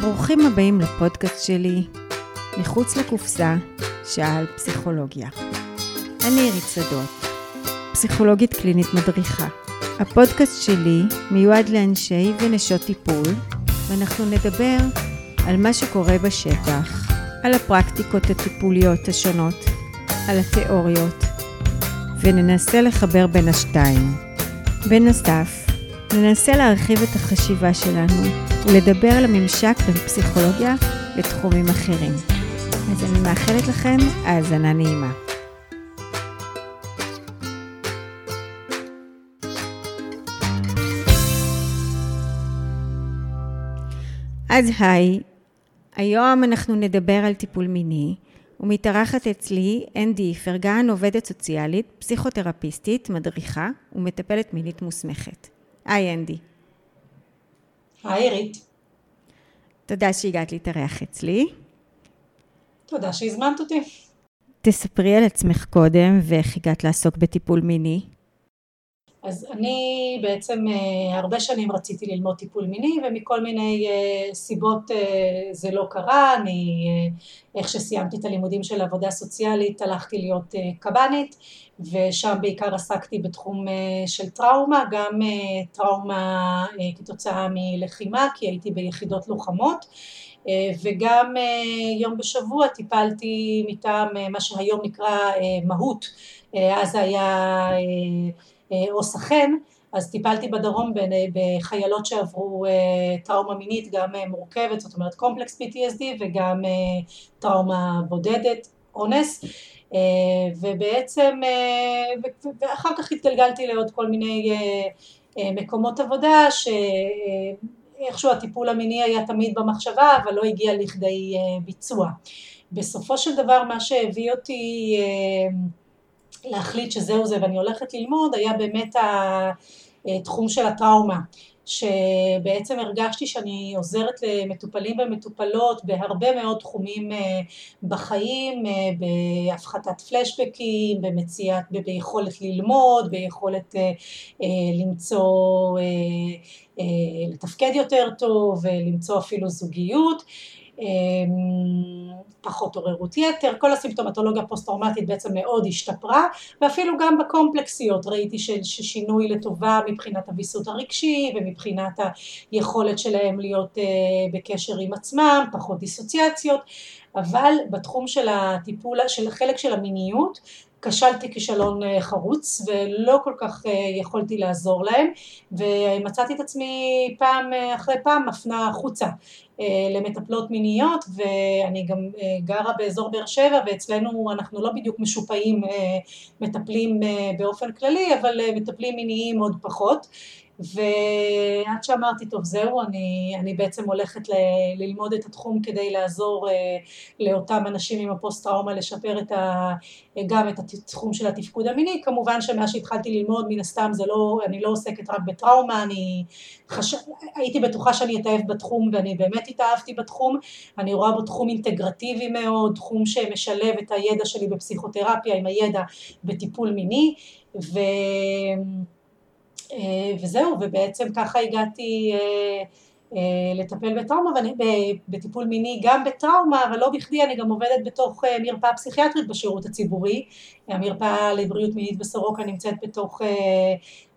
ברוכים הבאים לפודקאסט שלי, מחוץ לקופסה, שעה על פסיכולוגיה. אני עירית שדות, פסיכולוגית קלינית מדריכה. הפודקאסט שלי מיועד לאנשי ונשות טיפול, ואנחנו נדבר על מה שקורה בשטח, על הפרקטיקות הטיפוליות השונות, על התיאוריות, וננסה לחבר בין השתיים. בנוסף, ננסה להרחיב את החשיבה שלנו ולדבר על הממשק בין פסיכולוגיה לתחומים אחרים. אז אני מאחלת לכם האזנה נעימה. אז היי, היום אנחנו נדבר על טיפול מיני, ומתארחת אצלי אנדי איפרגן, עובדת סוציאלית, פסיכותרפיסטית, מדריכה ומטפלת מינית מוסמכת. היי אנדי. היי עירית. תודה שהגעת להתארח אצלי. תודה שהזמנת אותי. תספרי על עצמך קודם ואיך הגעת לעסוק בטיפול מיני. אז אני בעצם אה, הרבה שנים רציתי ללמוד טיפול מיני ומכל מיני אה, סיבות אה, זה לא קרה, אני איך שסיימתי את הלימודים של עבודה סוציאלית הלכתי להיות קב"נית ושם בעיקר עסקתי בתחום של טראומה, גם טראומה כתוצאה מלחימה כי הייתי ביחידות לוחמות וגם יום בשבוע טיפלתי מטעם מה שהיום נקרא מהות, אז היה אה, או סכן, אז טיפלתי בדרום בחיילות שעברו אה, טראומה מינית גם אה, מורכבת, זאת אומרת קומפלקס PTSD וגם טראומה בודדת, אונס, ובעצם, ואחר כך התגלגלתי לעוד כל מיני מקומות עבודה שאיכשהו הטיפול המיני היה תמיד במחשבה אבל לא הגיע לכדי ביצוע. בסופו של דבר מה שהביא אותי להחליט שזהו זה ואני הולכת ללמוד היה באמת התחום של הטראומה שבעצם הרגשתי שאני עוזרת למטופלים ומטופלות בהרבה מאוד תחומים אה, בחיים, אה, בהפחתת פלשבקים, במציאת, ביכולת ללמוד, ביכולת אה, למצוא, לתפקד יותר טוב, למצוא אפילו זוגיות פחות עוררות יתר, כל הסימפטומטולוגיה הפוסט-טראומטית בעצם מאוד השתפרה ואפילו גם בקומפלקסיות ראיתי ששינוי לטובה מבחינת הוויסות הרגשי ומבחינת היכולת שלהם להיות אה, בקשר עם עצמם, פחות דיסוציאציות אבל בתחום של הטיפול, של החלק של המיניות כשלתי כישלון אה, חרוץ ולא כל כך אה, יכולתי לעזור להם ומצאתי את עצמי פעם אה, אחרי פעם מפנה החוצה למטפלות מיניות ואני גם גרה באזור באר שבע ואצלנו אנחנו לא בדיוק משופעים מטפלים באופן כללי אבל מטפלים מיניים עוד פחות ועד שאמרתי טוב זהו אני, אני בעצם הולכת ל, ללמוד את התחום כדי לעזור uh, לאותם אנשים עם הפוסט טראומה לשפר את ה, גם את התחום של התפקוד המיני. כמובן שמאז שהתחלתי ללמוד מן הסתם זה לא, אני לא עוסקת רק בטראומה אני חש... הייתי בטוחה שאני אתאהב בתחום ואני באמת התאהבתי בתחום. אני רואה בו תחום אינטגרטיבי מאוד תחום שמשלב את הידע שלי בפסיכותרפיה עם הידע בטיפול מיני ו... אה, וזהו, ובעצם ככה הגעתי אה, אה, לטפל בטראומה, ואני בטיפול מיני גם בטראומה, אבל לא בכדי אני גם עובדת בתוך מרפאה פסיכיאטרית בשירות הציבורי, המרפאה לבריאות מינית בסורוקה נמצאת בתוך,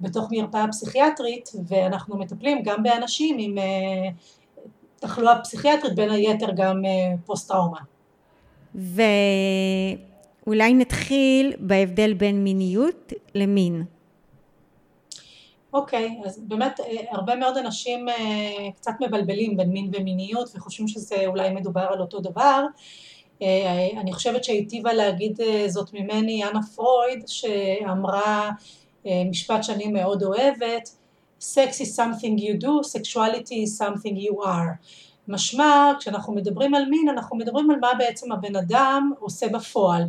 בתוך מרפאה פסיכיאטרית, ואנחנו מטפלים גם באנשים עם תחלואה פסיכיאטרית, בין היתר גם פוסט טראומה. ואולי נתחיל בהבדל בין מיניות למין. אוקיי, okay, אז באמת אה, הרבה מאוד אנשים אה, קצת מבלבלים בין מין ומיניות וחושבים שזה אולי מדובר על אותו דבר. אה, אני חושבת שהיטיבה להגיד זאת ממני אנה פרויד שאמרה משפט שאני מאוד אוהבת Sex is something you do, sexuality is something you are. משמע כשאנחנו מדברים על מין אנחנו מדברים על מה בעצם הבן אדם עושה בפועל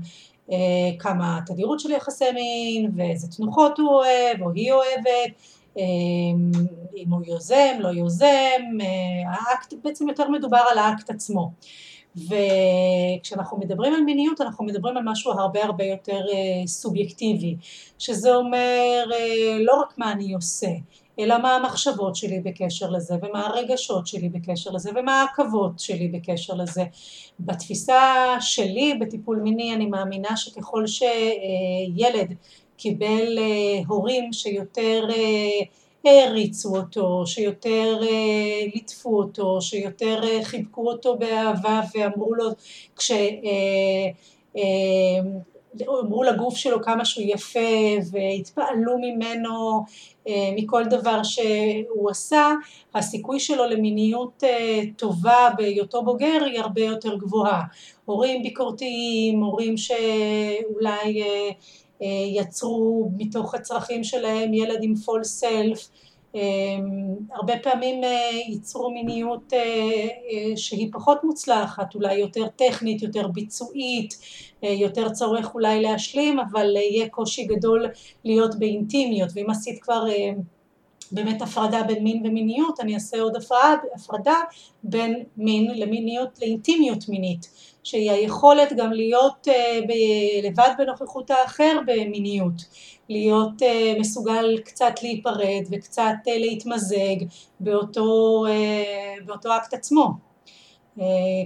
כמה תדירות של יחסי מין ואיזה תנוחות הוא אוהב או היא אוהבת אמ, אם הוא יוזם, לא יוזם, אה, האקט, בעצם יותר מדובר על האקט עצמו. וכשאנחנו מדברים על מיניות אנחנו מדברים על משהו הרבה הרבה יותר אה, סובייקטיבי, שזה אומר אה, לא רק מה אני עושה, אלא מה המחשבות שלי בקשר לזה, ומה הרגשות שלי בקשר לזה, ומה העכבות שלי בקשר לזה. בתפיסה שלי בטיפול מיני אני מאמינה שככל שילד קיבל הורים שיותר העריצו אותו, שיותר ליטפו אותו, שיותר חיבקו אותו באהבה ואמרו לו כש... אמרו לגוף שלו כמה שהוא יפה והתפעלו ממנו מכל דבר שהוא עשה, הסיכוי שלו למיניות טובה בהיותו בוגר היא הרבה יותר גבוהה. הורים ביקורתיים, הורים שאולי יצרו מתוך הצרכים שלהם ילד עם פול סלף, הרבה פעמים ייצרו מיניות שהיא פחות מוצלחת, אולי יותר טכנית, יותר ביצועית, יותר צורך אולי להשלים, אבל יהיה קושי גדול להיות באינטימיות, ואם עשית כבר באמת הפרדה בין מין ומיניות, אני אעשה עוד הפרדה, הפרדה בין מין למיניות, לאינטימיות מינית, שהיא היכולת גם להיות לבד בנוכחות האחר במיניות, להיות מסוגל קצת להיפרד וקצת להתמזג באותו, באותו אקט עצמו.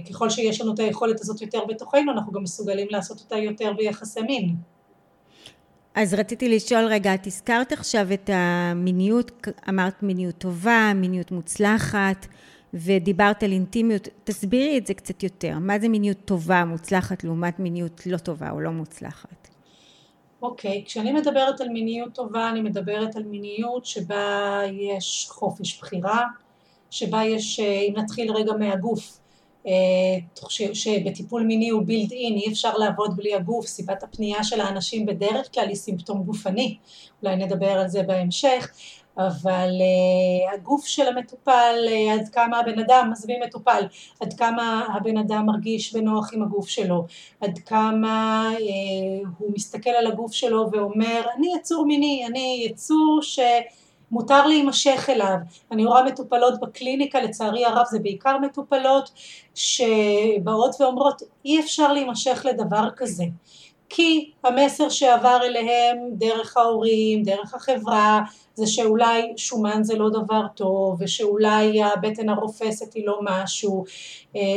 ככל שיש לנו את היכולת הזאת יותר בתוכנו, אנחנו גם מסוגלים לעשות אותה יותר ביחסי מין. אז רציתי לשאול רגע, את הזכרת עכשיו את המיניות, אמרת מיניות טובה, מיניות מוצלחת, ודיברת על אינטימיות, תסבירי את זה קצת יותר, מה זה מיניות טובה, מוצלחת, לעומת מיניות לא טובה או לא מוצלחת? אוקיי, okay, כשאני מדברת על מיניות טובה, אני מדברת על מיניות שבה יש חופש בחירה, שבה יש, אם נתחיל רגע מהגוף, שבטיפול מיני הוא בילד אין, אי אפשר לעבוד בלי הגוף, סיבת הפנייה של האנשים בדרך כלל היא סימפטום גופני, אולי נדבר על זה בהמשך, אבל uh, הגוף של המטופל, uh, עד כמה הבן אדם, עזבי מטופל, עד כמה הבן אדם מרגיש בנוח עם הגוף שלו, עד כמה uh, הוא מסתכל על הגוף שלו ואומר, אני יצור מיני, אני יצור ש... מותר להימשך אליו. אני רואה מטופלות בקליניקה, לצערי הרב זה בעיקר מטופלות שבאות ואומרות אי אפשר להימשך לדבר כזה. כי המסר שעבר אליהם דרך ההורים, דרך החברה, זה שאולי שומן זה לא דבר טוב, ושאולי הבטן הרופסת היא לא משהו.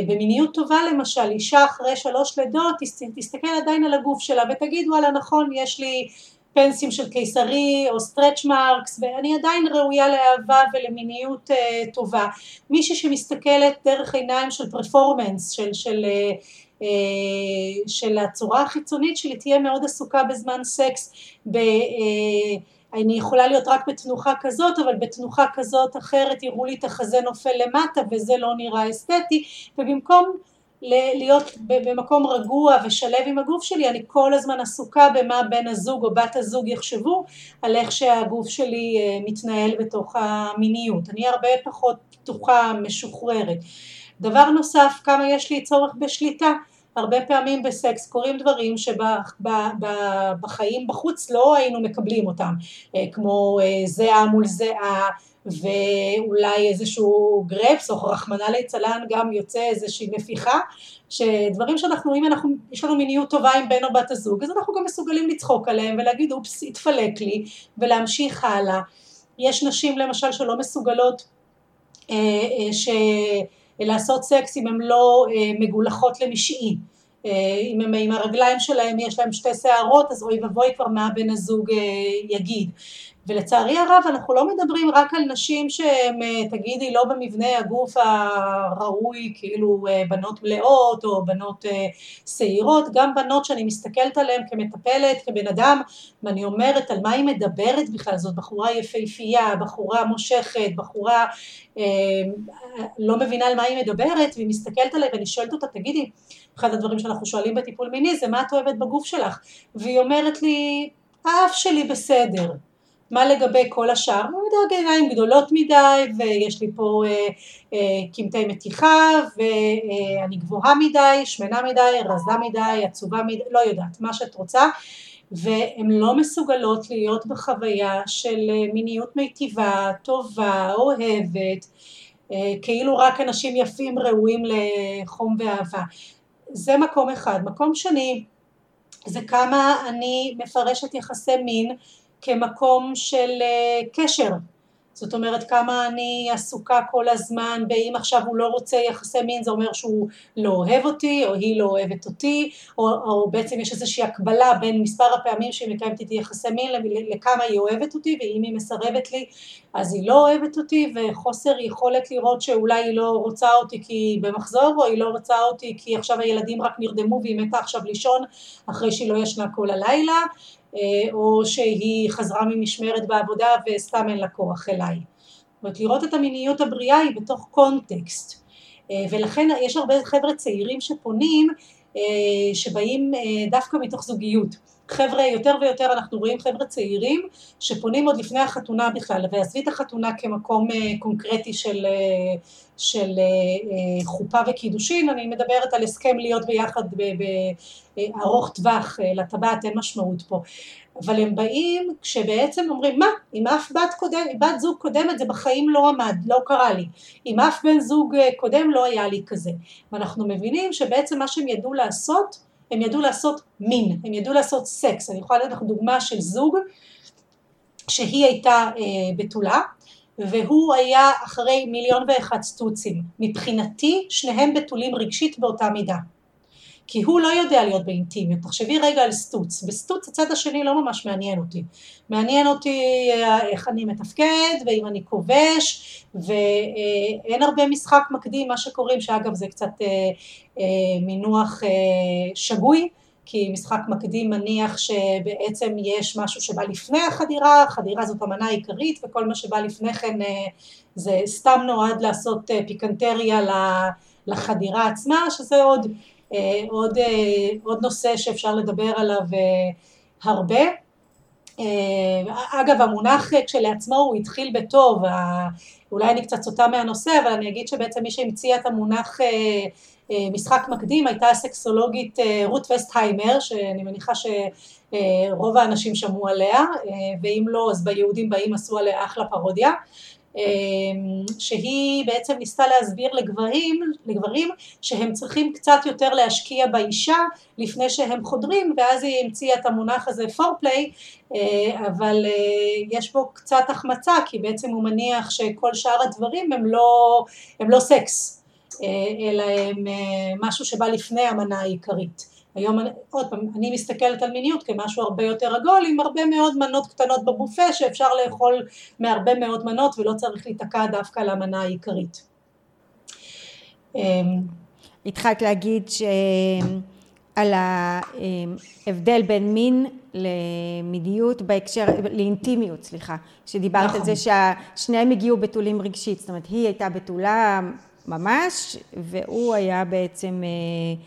במיניות טובה למשל, אישה אחרי שלוש לידות תסתכל עדיין על הגוף שלה ותגיד וואלה נכון יש לי פנסים של קיסרי או stretch marks ואני עדיין ראויה לאהבה ולמיניות אה, טובה. מישהי שמסתכלת דרך עיניים של performance, של, של, אה, של הצורה החיצונית שלי תהיה מאוד עסוקה בזמן סקס, ב, אה, אני יכולה להיות רק בתנוחה כזאת אבל בתנוחה כזאת אחרת יראו לי את החזה נופל למטה וזה לא נראה אסתטי ובמקום להיות במקום רגוע ושלו עם הגוף שלי, אני כל הזמן עסוקה במה בן הזוג או בת הזוג יחשבו על איך שהגוף שלי מתנהל בתוך המיניות. אני הרבה פחות פתוחה, משוחררת. דבר נוסף, כמה יש לי צורך בשליטה. הרבה פעמים בסקס קורים דברים שבחיים בחוץ לא היינו מקבלים אותם, כמו זהה מול זהה ואולי איזשהו גרפס או רחמנא ליצלן גם יוצא איזושהי נפיחה שדברים שאנחנו אם אנחנו יש לנו מיניות טובה עם בן או בת הזוג אז אנחנו גם מסוגלים לצחוק עליהם ולהגיד אופס התפלק לי ולהמשיך הלאה. יש נשים למשל שלא מסוגלות אה, אה, ש... לעשות סקס אם הן לא אה, מגולחות למשעי. אם הם עם הרגליים שלהם יש להם שתי שערות אז אוי ואבוי כבר מה בן הזוג יגיד ולצערי הרב אנחנו לא מדברים רק על נשים שהן תגידי לא במבנה הגוף הראוי כאילו בנות מלאות או בנות שעירות גם בנות שאני מסתכלת עליהן כמטפלת כבן אדם ואני אומרת על מה היא מדברת בכלל זאת בחורה יפהפייה בחורה מושכת בחורה לא מבינה על מה היא מדברת והיא מסתכלת עליי ואני שואלת אותה תגידי אחד הדברים שאנחנו שואלים בטיפול מיני זה מה את אוהבת בגוף שלך? והיא אומרת לי האף שלי בסדר מה לגבי כל השאר? מדרג עיניים גדולות מדי ויש לי פה קמטי אה, אה, מתיחה ואני גבוהה מדי, שמנה מדי, רזה מדי, עצובה מדי, לא יודעת, מה שאת רוצה והן לא מסוגלות להיות בחוויה של מיניות מיטיבה, טובה, אוהבת, אה, כאילו רק אנשים יפים ראויים לחום ואהבה. זה מקום אחד. מקום שני זה כמה אני מפרשת יחסי מין כמקום של קשר. זאת אומרת כמה אני עסוקה כל הזמן ואם עכשיו הוא לא רוצה יחסי מין זה אומר שהוא לא אוהב אותי או היא לא אוהבת אותי או, או בעצם יש איזושהי הקבלה בין מספר הפעמים שהיא מקיימת איתי יחסי מין לכמה היא אוהבת אותי ואם היא מסרבת לי אז היא לא אוהבת אותי וחוסר יכולת לראות שאולי היא לא רוצה אותי כי היא במחזור או היא לא רוצה אותי כי עכשיו הילדים רק נרדמו והיא מתה עכשיו לישון אחרי שהיא לא ישנה כל הלילה אה, או שהיא חזרה ממשמרת בעבודה וסתם אין לה כוח אליי. זאת אומרת לראות את המיניות הבריאה היא בתוך קונטקסט אה, ולכן יש הרבה חבר'ה צעירים שפונים אה, שבאים דווקא מתוך זוגיות. חבר'ה יותר ויותר אנחנו רואים חבר'ה צעירים שפונים עוד לפני החתונה בכלל ועזבי את החתונה כמקום קונקרטי של, של חופה וקידושין אני מדברת על הסכם להיות ביחד ארוך טווח, אה, לטבעת אין משמעות פה, אבל הם באים כשבעצם אומרים מה, אם אף בת, קודם, בת זוג קודמת זה בחיים לא עמד, לא קרה לי, אם אף בן זוג אה, קודם לא היה לי כזה, ואנחנו מבינים שבעצם מה שהם ידעו לעשות, הם ידעו לעשות מין, הם ידעו לעשות סקס, אני יכולה לתת לך דוגמה של זוג שהיא הייתה אה, בתולה והוא היה אחרי מיליון ואחד סטוצים, מבחינתי שניהם בתולים רגשית באותה מידה כי הוא לא יודע להיות באינטימיות. תחשבי רגע על סטוץ, בסטוץ הצד השני לא ממש מעניין אותי. מעניין אותי אה, איך אני מתפקד ואם אני כובש ואין הרבה משחק מקדים, מה שקוראים, שאגב זה קצת אה, אה, מינוח שגוי, כי משחק מקדים מניח שבעצם יש משהו שבא לפני החדירה, החדירה זאת המנה העיקרית וכל מה שבא לפני כן זה סתם נועד לעשות פיקנטריה לחדירה עצמה, שזה עוד אה, עוד, אה, עוד נושא שאפשר לדבר עליו אה, הרבה. אגב המונח כשלעצמו הוא התחיל בטוב, אולי אני קצת סוטה מהנושא אבל אני אגיד שבעצם מי שהמציאה את המונח משחק מקדים הייתה הסקסולוגית רות וסטהיימר שאני מניחה שרוב האנשים שמעו עליה ואם לא אז ביהודים באים עשו עליה אחלה פרודיה שהיא בעצם ניסתה להסביר לגברים, לגברים שהם צריכים קצת יותר להשקיע באישה לפני שהם חודרים ואז היא המציאה את המונח הזה פורפליי אה, אבל אה, יש בו קצת החמצה כי בעצם הוא מניח שכל שאר הדברים הם לא, הם לא סקס אה, אלא הם משהו שבא לפני המנה העיקרית היום, עוד פעם, אני מסתכלת על מיניות כמשהו הרבה יותר עגול עם הרבה מאוד מנות קטנות בבופה שאפשר לאכול מהרבה מאוד מנות ולא צריך להיתקע דווקא למנה העיקרית. אמ, התחלת להגיד שעל ההבדל בין מין למיניות בהקשר, לאינטימיות סליחה, שדיברת נכון. על זה ששניהם הגיעו בתולים רגשית, זאת אומרת היא הייתה בתולה ממש והוא היה בעצם אה,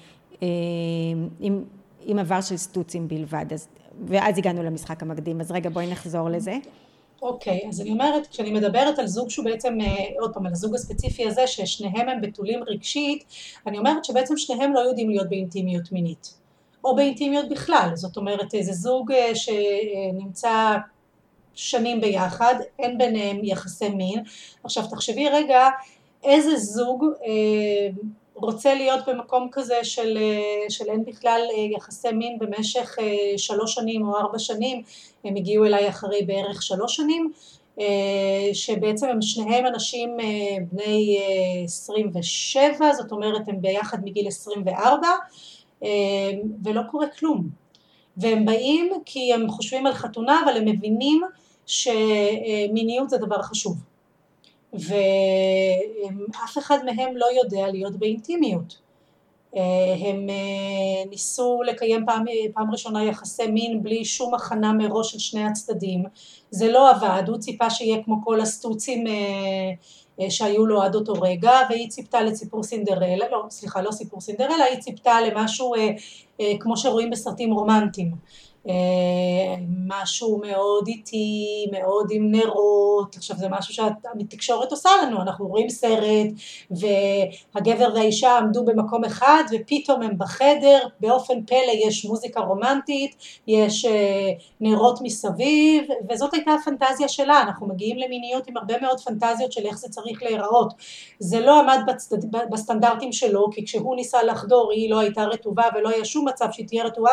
עם, עם עבר של סטוצים בלבד, אז, ואז הגענו למשחק המקדים, אז רגע בואי נחזור לזה. אוקיי, okay, אז אני אומרת, כשאני מדברת על זוג שהוא בעצם, אה, עוד פעם, על הזוג הספציפי הזה, ששניהם הם בתולים רגשית, אני אומרת שבעצם שניהם לא יודעים להיות באינטימיות מינית, או באינטימיות בכלל, זאת אומרת, זה זוג אה, שנמצא שנים ביחד, אין ביניהם יחסי מין, עכשיו תחשבי רגע, איזה זוג רוצה להיות במקום כזה של, אה, של אין בכלל אה, יחסי מין במשך אה, שלוש שנים או ארבע שנים, הם הגיעו אליי אחרי בערך שלוש שנים, שבעצם הם שניהם אנשים בני 27, זאת אומרת הם ביחד מגיל 24, ולא קורה כלום. והם באים כי הם חושבים על חתונה, אבל הם מבינים שמיניות זה דבר חשוב. ואף אחד מהם לא יודע להיות באינטימיות. אה, הם אה, ניסו לקיים פעם, פעם ראשונה יחסי מין בלי שום הכנה מראש של שני הצדדים, זה לא עבד, הוא ציפה שיהיה כמו כל הסטוצים אה, שהיו לו עד אותו רגע והיא ציפתה לסיפור סינדרלה, לא סליחה לא סיפור סינדרלה, היא ציפתה למשהו כמו שרואים בסרטים רומנטיים משהו מאוד איטי, מאוד עם נרות, עכשיו זה משהו שהתקשורת עושה לנו, אנחנו רואים סרט והגבר והאישה עמדו במקום אחד ופתאום הם בחדר, באופן פלא יש מוזיקה רומנטית, יש אה, נרות מסביב וזאת הייתה הפנטזיה שלה, אנחנו מגיעים למיניות עם הרבה מאוד פנטזיות של איך זה צריך להיראות, זה לא עמד בצד, בסטנדרטים שלו כי כשהוא ניסה לחדור היא לא הייתה רטובה ולא היה שום מצב שהיא תהיה רטובה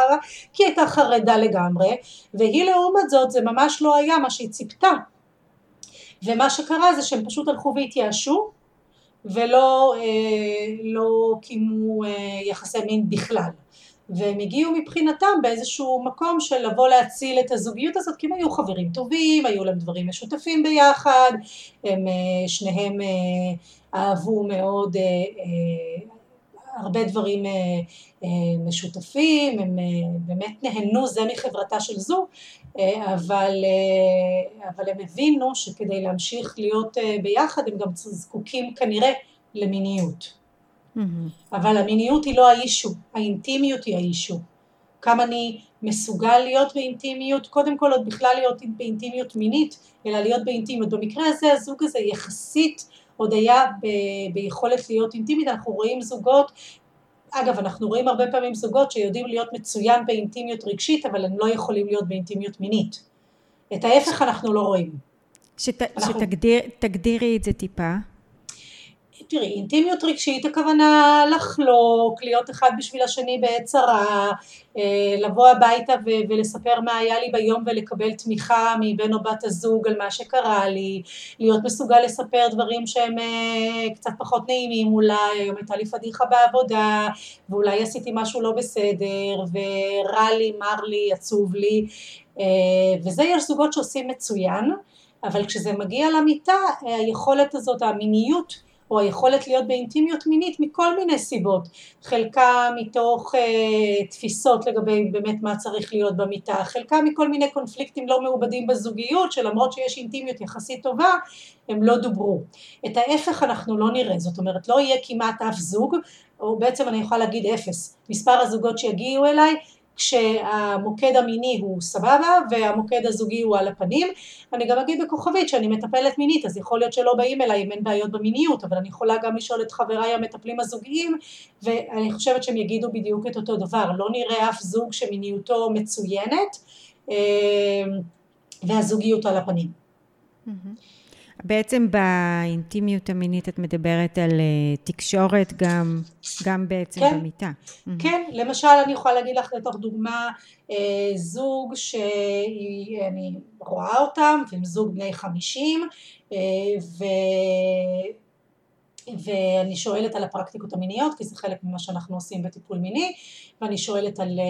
כי הייתה חרדה לגמרי, והיא לעומת זאת זה ממש לא היה מה שהיא ציפתה. ומה שקרה זה שהם פשוט הלכו והתייאשו ולא לא קיימו יחסי מין בכלל והם הגיעו מבחינתם באיזשהו מקום של לבוא להציל את הזוגיות הזאת כי הם היו חברים טובים, היו להם דברים משותפים ביחד, הם שניהם אהבו מאוד הרבה דברים משותפים, הם באמת נהנו זה מחברתה של זו, אבל, אבל הם הבינו שכדי להמשיך להיות ביחד הם גם זקוקים כנראה למיניות. Mm-hmm. אבל המיניות היא לא האישו, האינטימיות היא האישו. כמה אני מסוגל להיות באינטימיות, קודם כל עוד בכלל להיות באינטימיות מינית, אלא להיות באינטימיות. במקרה הזה הזוג הזה יחסית עוד היה ב- ביכולת להיות אינטימית, אנחנו רואים זוגות, אגב אנחנו רואים הרבה פעמים זוגות שיודעים להיות מצוין באינטימיות רגשית, אבל הם לא יכולים להיות באינטימיות מינית. את ההפך אנחנו לא רואים. שת, אנחנו... שתגדירי את זה טיפה. תראי, אינטימיות רגשית הכוונה לחלוק, להיות אחד בשביל השני בעת צרה, אה, לבוא הביתה ו- ולספר מה היה לי ביום ולקבל תמיכה מבן או בת הזוג על מה שקרה לי, להיות מסוגל לספר דברים שהם אה, קצת פחות נעימים אולי, היום הייתה לי פדיחה בעבודה ואולי עשיתי משהו לא בסדר ורע לי, מר לי, עצוב לי אה, וזה יש זוגות שעושים מצוין אבל כשזה מגיע למיטה היכולת הזאת, המיניות או היכולת להיות באינטימיות מינית מכל מיני סיבות, חלקה מתוך אה, תפיסות לגבי באמת מה צריך להיות במיטה, חלקה מכל מיני קונפליקטים לא מעובדים בזוגיות שלמרות שיש אינטימיות יחסית טובה הם לא דוברו. את ההפך אנחנו לא נראה, זאת אומרת לא יהיה כמעט אף זוג, או בעצם אני יכולה להגיד אפס, מספר הזוגות שיגיעו אליי כשהמוקד המיני הוא סבבה והמוקד הזוגי הוא על הפנים. אני גם אגיד בכוכבית שאני מטפלת מינית אז יכול להיות שלא באים אליי אם אין בעיות במיניות אבל אני יכולה גם לשאול את חבריי המטפלים הזוגיים ואני חושבת שהם יגידו בדיוק את אותו דבר לא נראה אף זוג שמיניותו מצוינת אה, והזוגיות על הפנים. Mm-hmm. בעצם באינטימיות המינית את מדברת על uh, תקשורת גם, גם בעצם כן, במיטה. כן, mm-hmm. למשל אני יכולה להגיד לך לתוך דוגמה uh, זוג שאני רואה אותם, והם זוג בני חמישים, uh, ו... ואני שואלת על הפרקטיקות המיניות כי זה חלק ממה שאנחנו עושים בטיפול מיני ואני שואלת על,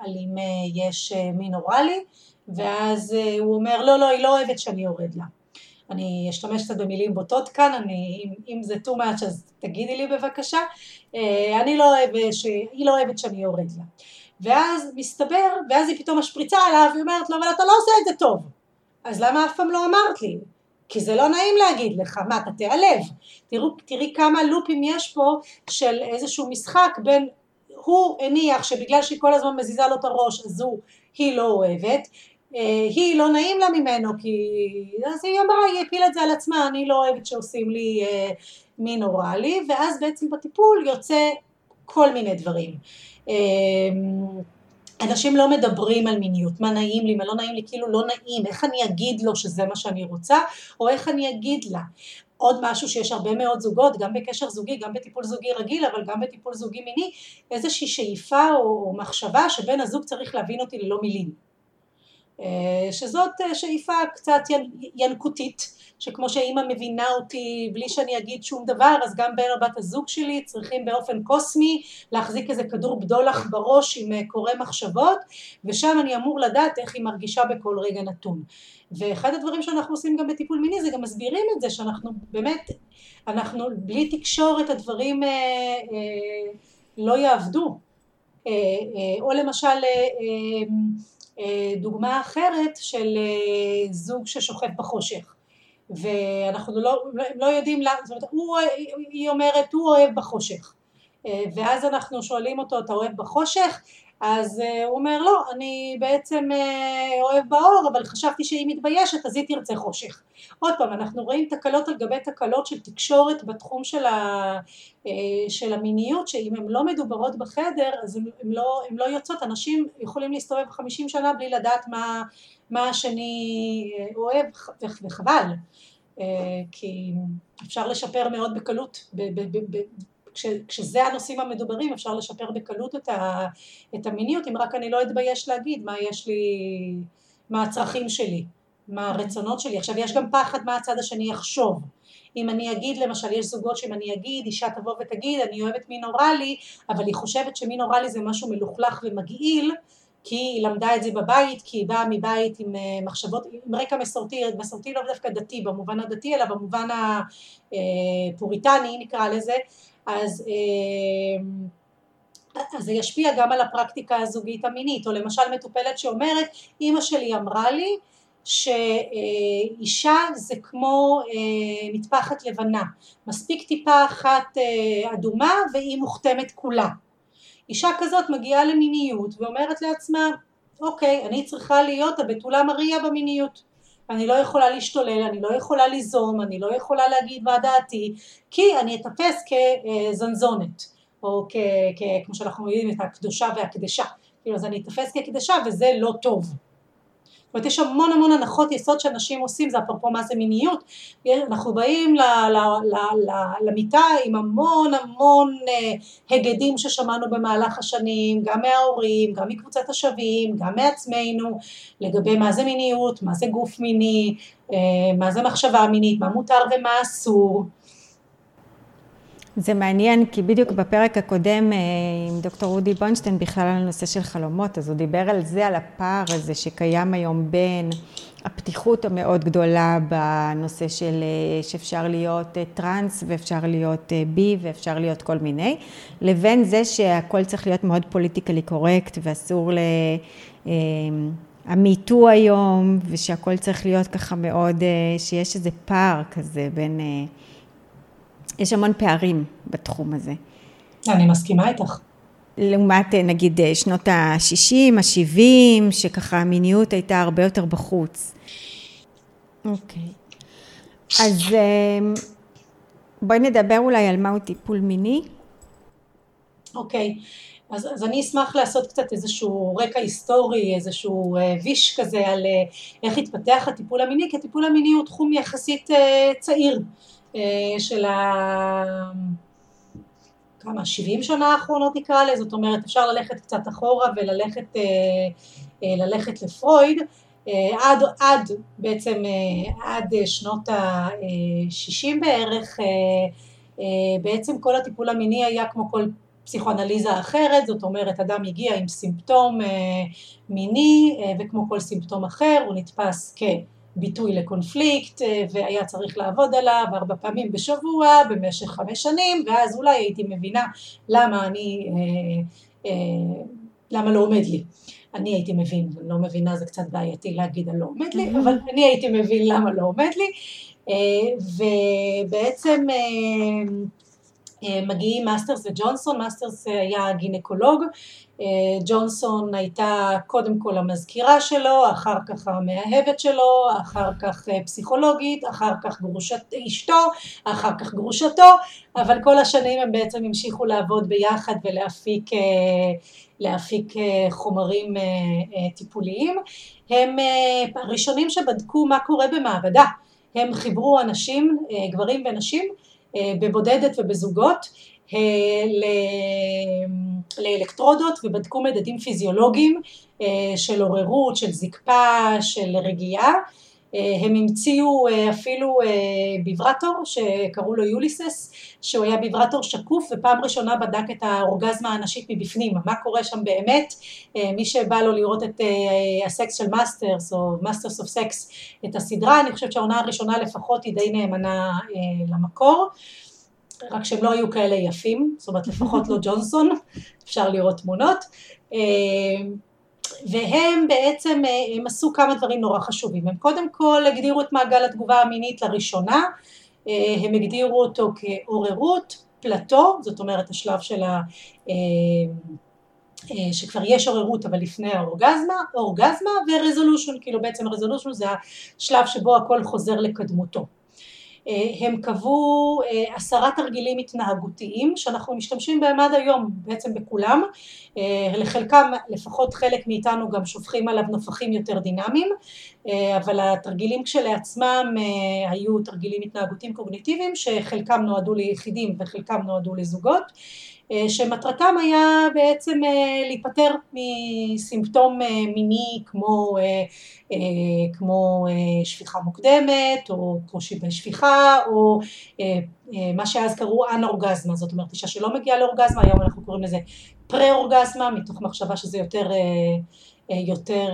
על אם יש מין אוראלי ואז הוא אומר לא לא היא לא אוהבת שאני יורד לה אני אשתמש קצת במילים בוטות כאן, אני, אם, אם זה too much אז תגידי לי בבקשה, אה, אני לא אוהבת, ש... היא לא אוהבת שאני יורד לה. ואז מסתבר, ואז היא פתאום משפריצה עליו, היא אומרת לו, אבל אתה לא עושה את זה טוב. אז למה אף פעם לא אמרת לי? כי זה לא נעים להגיד לך, מה אתה תיעלב? תראו, תראי כמה לופים יש פה של איזשהו משחק בין הוא הניח שבגלל שהיא כל הזמן מזיזה לו את הראש אז הוא, היא לא אוהבת, היא לא נעים לה ממנו כי אז היא אמרה היא הפילה את זה על עצמה אני לא אוהבת שעושים לי אה, מין אוראלי ואז בעצם בטיפול יוצא כל מיני דברים אה, אנשים לא מדברים על מיניות, מה נעים לי, מה לא נעים לי, כאילו לא נעים, איך אני אגיד לו שזה מה שאני רוצה, או איך אני אגיד לה. עוד משהו שיש הרבה מאוד זוגות, גם בקשר זוגי, גם בטיפול זוגי רגיל, אבל גם בטיפול זוגי מיני, איזושהי שאיפה או מחשבה שבן הזוג צריך להבין אותי ללא מילים. אה, שזאת אה, שאיפה קצת ינקותית, שכמו שאימא מבינה אותי בלי שאני אגיד שום דבר, אז גם בן או בת הזוג שלי צריכים באופן קוסמי להחזיק איזה כדור בדולח בראש עם אה, קורא מחשבות, ושם אני אמור לדעת איך היא מרגישה בכל רגע נתון. ואחד הדברים שאנחנו עושים גם בטיפול מיני זה גם מסבירים את זה שאנחנו באמת, אנחנו בלי תקשורת הדברים אה, אה, לא יעבדו. אה, אה, או למשל אה, אה, דוגמה אחרת של אה, זוג ששוכב בחושך ואנחנו לא, לא יודעים למה, זאת אומרת, הוא, היא אומרת הוא אוהב בחושך אה, ואז אנחנו שואלים אותו אתה אוהב בחושך? אז הוא אומר לא אני בעצם אוהב באור אבל חשבתי שהיא מתביישת אז היא תרצה חושך. עוד פעם אנחנו רואים תקלות על גבי תקלות של תקשורת בתחום של, ה, של המיניות שאם הן לא מדוברות בחדר אז הן לא, לא יוצאות. אנשים יכולים להסתובב חמישים שנה בלי לדעת מה, מה השני אוהב וחבל. כי אפשר לשפר מאוד בקלות כש, כשזה הנושאים המדוברים אפשר לשפר בקלות את, ה, את המיניות אם רק אני לא אתבייש להגיד מה יש לי, מה הצרכים שלי מה הרצונות שלי. עכשיו יש גם פחד מה הצד השני יחשוב. אם אני אגיד למשל, יש זוגות שאם אני אגיד, אישה תבוא ותגיד, אני אוהבת מין אוראלי, אבל היא חושבת שמין אוראלי זה משהו מלוכלך ומגעיל, כי היא למדה את זה בבית, כי היא באה מבית עם אה, מחשבות, עם רקע מסורתי, מסורתי לא דווקא דתי במובן הדתי, אלא במובן הפוריטני נקרא לזה, אז אה, אז זה ישפיע גם על הפרקטיקה הזוגית המינית, או למשל מטופלת שאומרת, אימא שלי אמרה לי שאישה זה כמו אה, מטפחת לבנה, מספיק טיפה אחת אה, אדומה והיא מוכתמת כולה. אישה כזאת מגיעה למיניות ואומרת לעצמה, אוקיי, אני צריכה להיות הבתולה מריה במיניות. אני לא יכולה להשתולל, אני לא יכולה ליזום, אני לא יכולה להגיד מה דעתי, כי אני אתפס כזנזונת, או כ, כ, כמו שאנחנו יודעים את הקדושה והקדשה, כאילו אז אני אתפס כקדשה וזה לא טוב. זאת אומרת יש המון המון הנחות יסוד שאנשים עושים, זה אפרופו מה זה מיניות, אנחנו באים ל, ל, ל, ל, למיטה עם המון המון אה, הגדים ששמענו במהלך השנים, גם מההורים, גם מקבוצת השווים, גם מעצמנו, לגבי מה זה מיניות, מה זה גוף מיני, אה, מה זה מחשבה מינית, מה מותר ומה אסור. זה מעניין, כי בדיוק בפרק הקודם אה, עם דוקטור רודי בוינשטיין בכלל על הנושא של חלומות, אז הוא דיבר על זה, על הפער הזה שקיים היום בין הפתיחות המאוד גדולה בנושא של אה, שאפשר להיות אה, טראנס ואפשר להיות בי ואפשר להיות כל מיני, לבין זה שהכל צריך להיות מאוד politically correct ואסור ל... המיטו היום, ושהכל צריך להיות ככה מאוד, שיש איזה פער כזה בין יש המון פערים בתחום הזה. אני מסכימה איתך. לעומת נגיד שנות ה-60, ה-70, שככה המיניות הייתה הרבה יותר בחוץ. אוקיי. אז אמ, בואי נדבר אולי על מהו טיפול מיני. אוקיי. אז, אז אני אשמח לעשות קצת איזשהו רקע היסטורי, איזשהו אה, ויש כזה על אה, איך התפתח הטיפול המיני, כי הטיפול המיני הוא תחום יחסית אה, צעיר. אה, של ה... כמה, 70 שנה האחרונות נקרא לזה, זאת אומרת אפשר ללכת קצת אחורה וללכת אה, אה, ללכת לפרויד, עד, עד בעצם עד שנות ה-60 בערך, בעצם כל הטיפול המיני היה כמו כל פסיכואנליזה אחרת, זאת אומרת אדם הגיע עם סימפטום מיני וכמו כל סימפטום אחר הוא נתפס כ... ביטוי לקונפליקט אה, והיה צריך לעבוד עליו ארבע פעמים בשבוע במשך חמש שנים ואז אולי הייתי מבינה למה אני, אה, אה, למה לא עומד לי. אני הייתי מבין, לא מבינה זה קצת בעייתי להגיד על לא עומד לי, אבל אני הייתי מבין למה לא עומד לי ובעצם מגיעים מאסטרס וג'ונסון, מאסטרס היה גינקולוג ג'ונסון הייתה קודם כל המזכירה שלו, אחר כך המאהבת שלו, אחר כך אה, פסיכולוגית, אחר כך גרושת אשתו, אחר כך גרושתו, אבל כל השנים הם בעצם המשיכו לעבוד ביחד ולהפיק אה, להפיק חומרים טיפוליים. הם הראשונים שבדקו מה קורה במעבדה, הם חיברו אנשים, גברים ונשים, בבודדת ובזוגות לאלקטרודות ובדקו מדדים פיזיולוגיים אה, של עוררות, של זקפה, של רגיעה. אה, הם המציאו אה, אפילו ביברטור שקראו לו יוליסס, שהוא היה ביברטור שקוף ופעם ראשונה בדק את האורגזמה הנשית מבפנים, מה קורה שם באמת, מי שבא לו לראות את הסקס של מאסטרס או Masters of Sex, את הסדרה, אני חושבת שהעונה הראשונה לפחות היא די נאמנה למקור. רק שהם לא היו כאלה יפים, זאת אומרת לפחות לא ג'ונסון, אפשר לראות תמונות. אה, והם בעצם, אה, הם עשו כמה דברים נורא חשובים. הם קודם כל הגדירו את מעגל התגובה המינית לראשונה, אה, הם הגדירו אותו כעוררות, פלטו, זאת אומרת השלב של ה... שכבר יש עוררות אבל לפני האורגזמה, אורגזמה ורזולושן, כאילו בעצם הרזולושן זה השלב שבו הכל חוזר לקדמותו. אה, הם קבעו אה, עשרה תרגילים התנהגותיים שאנחנו משתמשים בהם עד היום בעצם בכולם. אה, לחלקם לפחות חלק מאיתנו גם שופכים עליו נופחים יותר דינמיים אבל התרגילים כשלעצמם היו תרגילים התנהגותיים קוגניטיביים שחלקם נועדו ליחידים וחלקם נועדו לזוגות שמטרתם היה בעצם להיפטר מסימפטום מיני כמו, כמו שפיכה מוקדמת או קושי בשפיכה או מה שאז קראו אנאורגזמה, זאת אומרת אישה שלא מגיעה לאורגזמה, היום אנחנו קוראים לזה פרה-אורגזמה מתוך מחשבה שזה יותר, יותר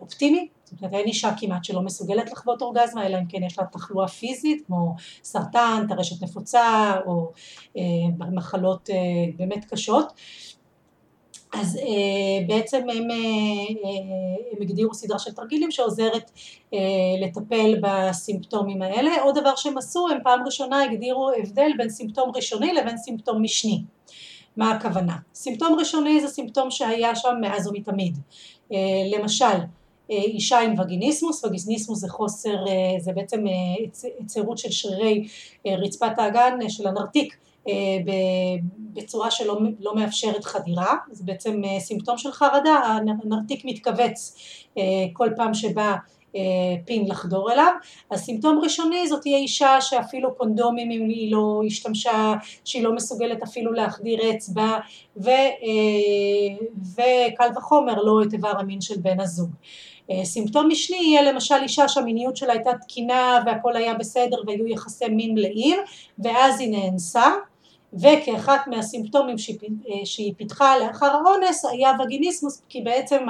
אופטימי זאת אומרת אין אישה כמעט שלא מסוגלת לחוות אורגזמה אלא אם כן יש לה תחלואה פיזית כמו סרטן, טרשת נפוצה או אה, מחלות אה, באמת קשות אז אה, בעצם הם, אה, הם הגדירו סדרה של תרגילים שעוזרת אה, לטפל בסימפטומים האלה. עוד דבר שהם עשו, הם פעם ראשונה הגדירו הבדל בין סימפטום ראשוני לבין סימפטום משני. מה הכוונה? סימפטום ראשוני זה סימפטום שהיה שם מאז ומתמיד. למשל, אישה עם וגיניסמוס, וגיניסמוס זה חוסר, אה, זה בעצם היצרות אה, של שרירי אה, רצפת האגן של הנרתיק בצורה שלא לא מאפשרת חדירה, זה בעצם סימפטום של חרדה, הנרתיק מתכווץ כל פעם שבא פין לחדור אליו. אז סימפטום ראשוני זאת תהיה אישה שאפילו קונדומים אם היא לא השתמשה, שהיא לא מסוגלת אפילו להחדיר אצבע, ו, וקל וחומר לא את איבר המין של בן הזוג. אה, סימפטום משני יהיה למשל אישה שהמיניות שלה הייתה תקינה והכל היה בסדר והיו יחסי מין מלאים ואז היא נאנסה וכאחת מהסימפטומים שהיא פיתחה לאחר האונס היה וגיניסמוס כי בעצם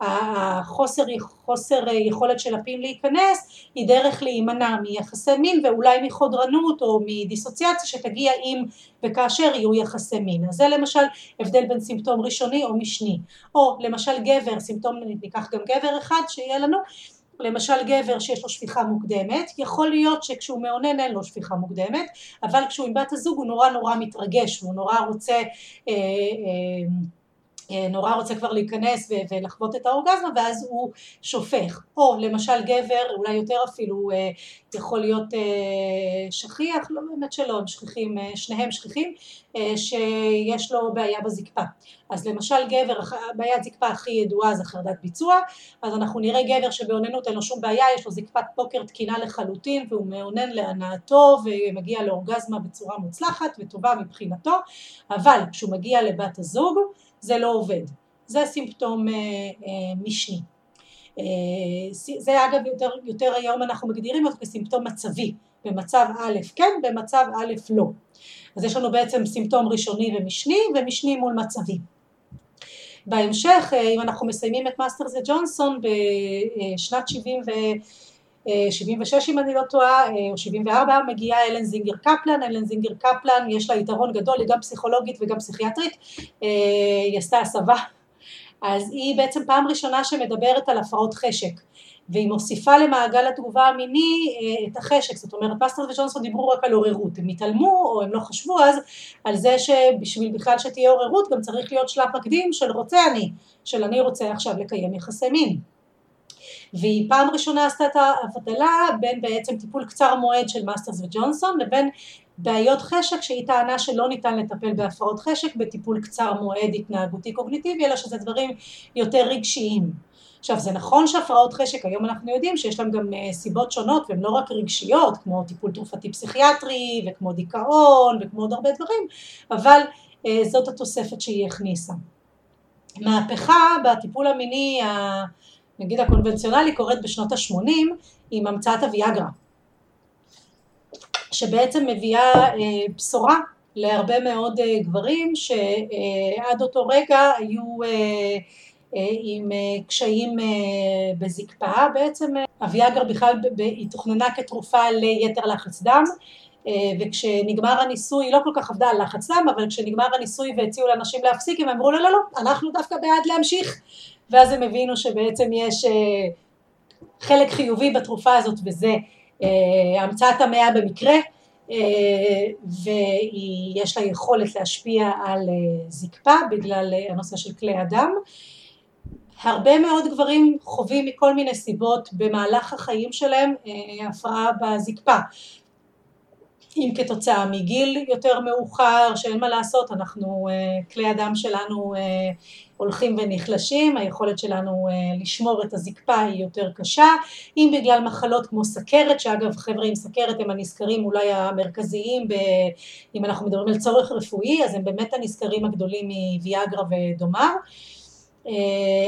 החוסר חוסר יכולת של הפים להיכנס היא דרך להימנע מיחסי מין ואולי מחודרנות או מדיסוציאציה שתגיע אם וכאשר יהיו יחסי מין. אז זה למשל הבדל בין סימפטום ראשוני או משני. או למשל גבר, סימפטום ניקח גם גבר אחד שיהיה לנו למשל גבר שיש לו שפיכה מוקדמת, יכול להיות שכשהוא מאונן אין לו שפיכה מוקדמת, אבל כשהוא עם בת הזוג הוא נורא נורא מתרגש, הוא נורא רוצה אה, אה, נורא רוצה כבר להיכנס ולחוות את האורגזמה ואז הוא שופך. או למשל גבר אולי יותר אפילו אה, יכול להיות אה, שכיח לא באמת שלא הם שכיחים שניהם שכיחים שיש לו בעיה בזקפה. אז למשל גבר בעיית זקפה הכי ידועה זה חרדת ביצוע אז אנחנו נראה גבר שבאוננות אין לו שום בעיה יש לו זקפת פוקר תקינה לחלוטין והוא מאונן להנאתו ומגיע לאורגזמה בצורה מוצלחת וטובה מבחינתו אבל כשהוא מגיע לבת הזוג זה לא עובד. זה סימפטום אה, אה, משני. אה, זה אגב יותר, יותר היום אנחנו מגדירים אותו כסימפטום מצבי, במצב א' כן, במצב א' לא. אז יש לנו בעצם סימפטום ראשוני ומשני, ומשני מול מצבי. בהמשך, אם אנחנו מסיימים את מאסטרס וג'ונסון בשנת 70 ו... 76 אם אני לא טועה, או 74, מגיעה אלן זינגר קפלן, אלן זינגר קפלן יש לה יתרון גדול, היא גם פסיכולוגית וגם פסיכיאטרית, היא עשתה הסבה, אז היא בעצם פעם ראשונה שמדברת על הפרעות חשק, והיא מוסיפה למעגל התגובה המיני את החשק, זאת אומרת מאסטרס וג'ונסון דיברו רק על עוררות, הם התעלמו או הם לא חשבו אז על זה שבשביל בכלל שתהיה עוררות גם צריך להיות שלב מקדים של רוצה אני, של אני רוצה עכשיו לקיים יחסי מין. והיא פעם ראשונה עשתה את ההבדלה בין בעצם טיפול קצר מועד של מאסטרס וג'ונסון לבין בעיות חשק שהיא טענה שלא ניתן לטפל בהפרעות חשק בטיפול קצר מועד התנהגותי קוגניטיבי אלא שזה דברים יותר רגשיים. עכשיו זה נכון שהפרעות חשק היום אנחנו יודעים שיש להם גם אה, סיבות שונות והן לא רק רגשיות כמו טיפול תרופתי פסיכיאטרי וכמו דיכאון וכמו עוד הרבה דברים אבל אה, זאת התוספת שהיא הכניסה. מהפכה בטיפול המיני נגיד הקונבנציונלי קורית בשנות ה-80 עם המצאת הוויאגרה שבעצם מביאה אה, בשורה להרבה מאוד אה, גברים שעד אותו רגע היו אה, עם קשיים בזקפה בעצם הוויאגרה בכלל היא תוכננה כתרופה ליתר לחץ דם וכשנגמר הניסוי, לא כל כך עבדה על לחץ דם, אבל כשנגמר הניסוי והציעו לאנשים להפסיק, הם אמרו לא, לא, לא, אנחנו דווקא בעד להמשיך. ואז הם הבינו שבעצם יש אה, חלק חיובי בתרופה הזאת וזה אה, המצאת המאה במקרה אה, ויש לה יכולת להשפיע על זקפה בגלל הנושא של כלי הדם. הרבה מאוד גברים חווים מכל מיני סיבות במהלך החיים שלהם הפרעה בזקפה. אם כתוצאה מגיל יותר מאוחר, שאין מה לעשות, אנחנו, כלי הדם שלנו הולכים ונחלשים, היכולת שלנו לשמור את הזקפה היא יותר קשה, אם בגלל מחלות כמו סכרת, שאגב חבר'ה עם סכרת הם הנזכרים אולי המרכזיים, ב, אם אנחנו מדברים על צורך רפואי, אז הם באמת הנזכרים הגדולים מוויאגרה ודומיו.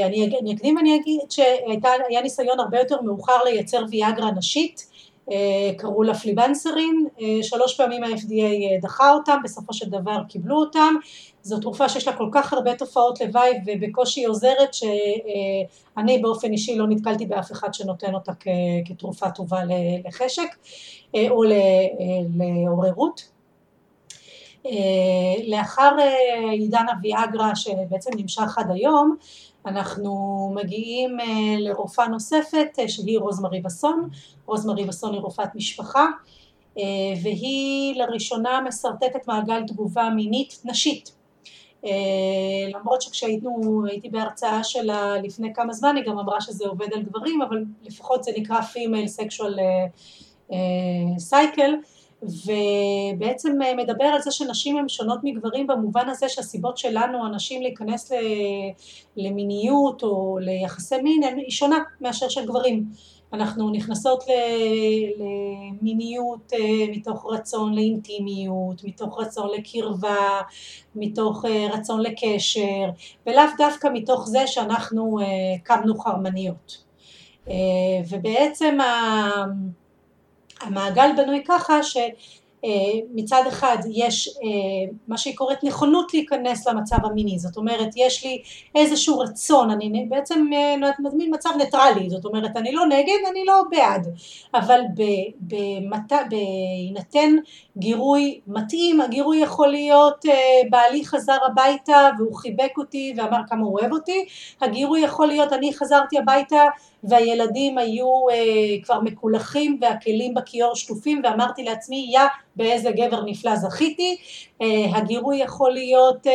אני, אני אקדים ואני אגיד שהיה ניסיון הרבה יותר מאוחר לייצר ויאגרה נשית, קראו לה פליבנסרין, שלוש פעמים ה-FDA דחה אותם, בסופו של דבר קיבלו אותם, זו תרופה שיש לה כל כך הרבה תופעות לוואי ובקושי עוזרת שאני באופן אישי לא נתקלתי באף אחד שנותן אותה כתרופה טובה לחשק או לעוררות. לאחר עידן הוויאגרה שבעצם נמשך עד היום אנחנו מגיעים לרופאה נוספת שהיא רוזמרי בסון, רוזמרי בסון היא רופאת משפחה והיא לראשונה משרטטת מעגל תגובה מינית נשית. למרות שכשהייתי בהרצאה שלה לפני כמה זמן היא גם אמרה שזה עובד על גברים אבל לפחות זה נקרא Female Sexual Cycle ובעצם מדבר על זה שנשים הן שונות מגברים במובן הזה שהסיבות שלנו הנשים להיכנס למיניות או ליחסי מין היא שונה מאשר של גברים. אנחנו נכנסות למיניות מתוך רצון לאינטימיות, מתוך רצון לקרבה, מתוך רצון לקשר ולאו דווקא מתוך זה שאנחנו קמנו חרמניות. ובעצם המעגל בנוי ככה ש מצד אחד יש מה שהיא קוראת נכונות להיכנס למצב המיני, זאת אומרת יש לי איזשהו רצון, אני בעצם מזמין מצב ניטרלי, זאת אומרת אני לא נגד, אני לא בעד, אבל בהינתן גירוי מתאים, הגירוי יכול להיות בעלי חזר הביתה והוא חיבק אותי ואמר כמה הוא אוהב אותי, הגירוי יכול להיות אני חזרתי הביתה והילדים היו כבר מקולחים והכלים בכיור שטופים ואמרתי לעצמי יא באיזה גבר נפלא זכיתי, הגירוי יכול להיות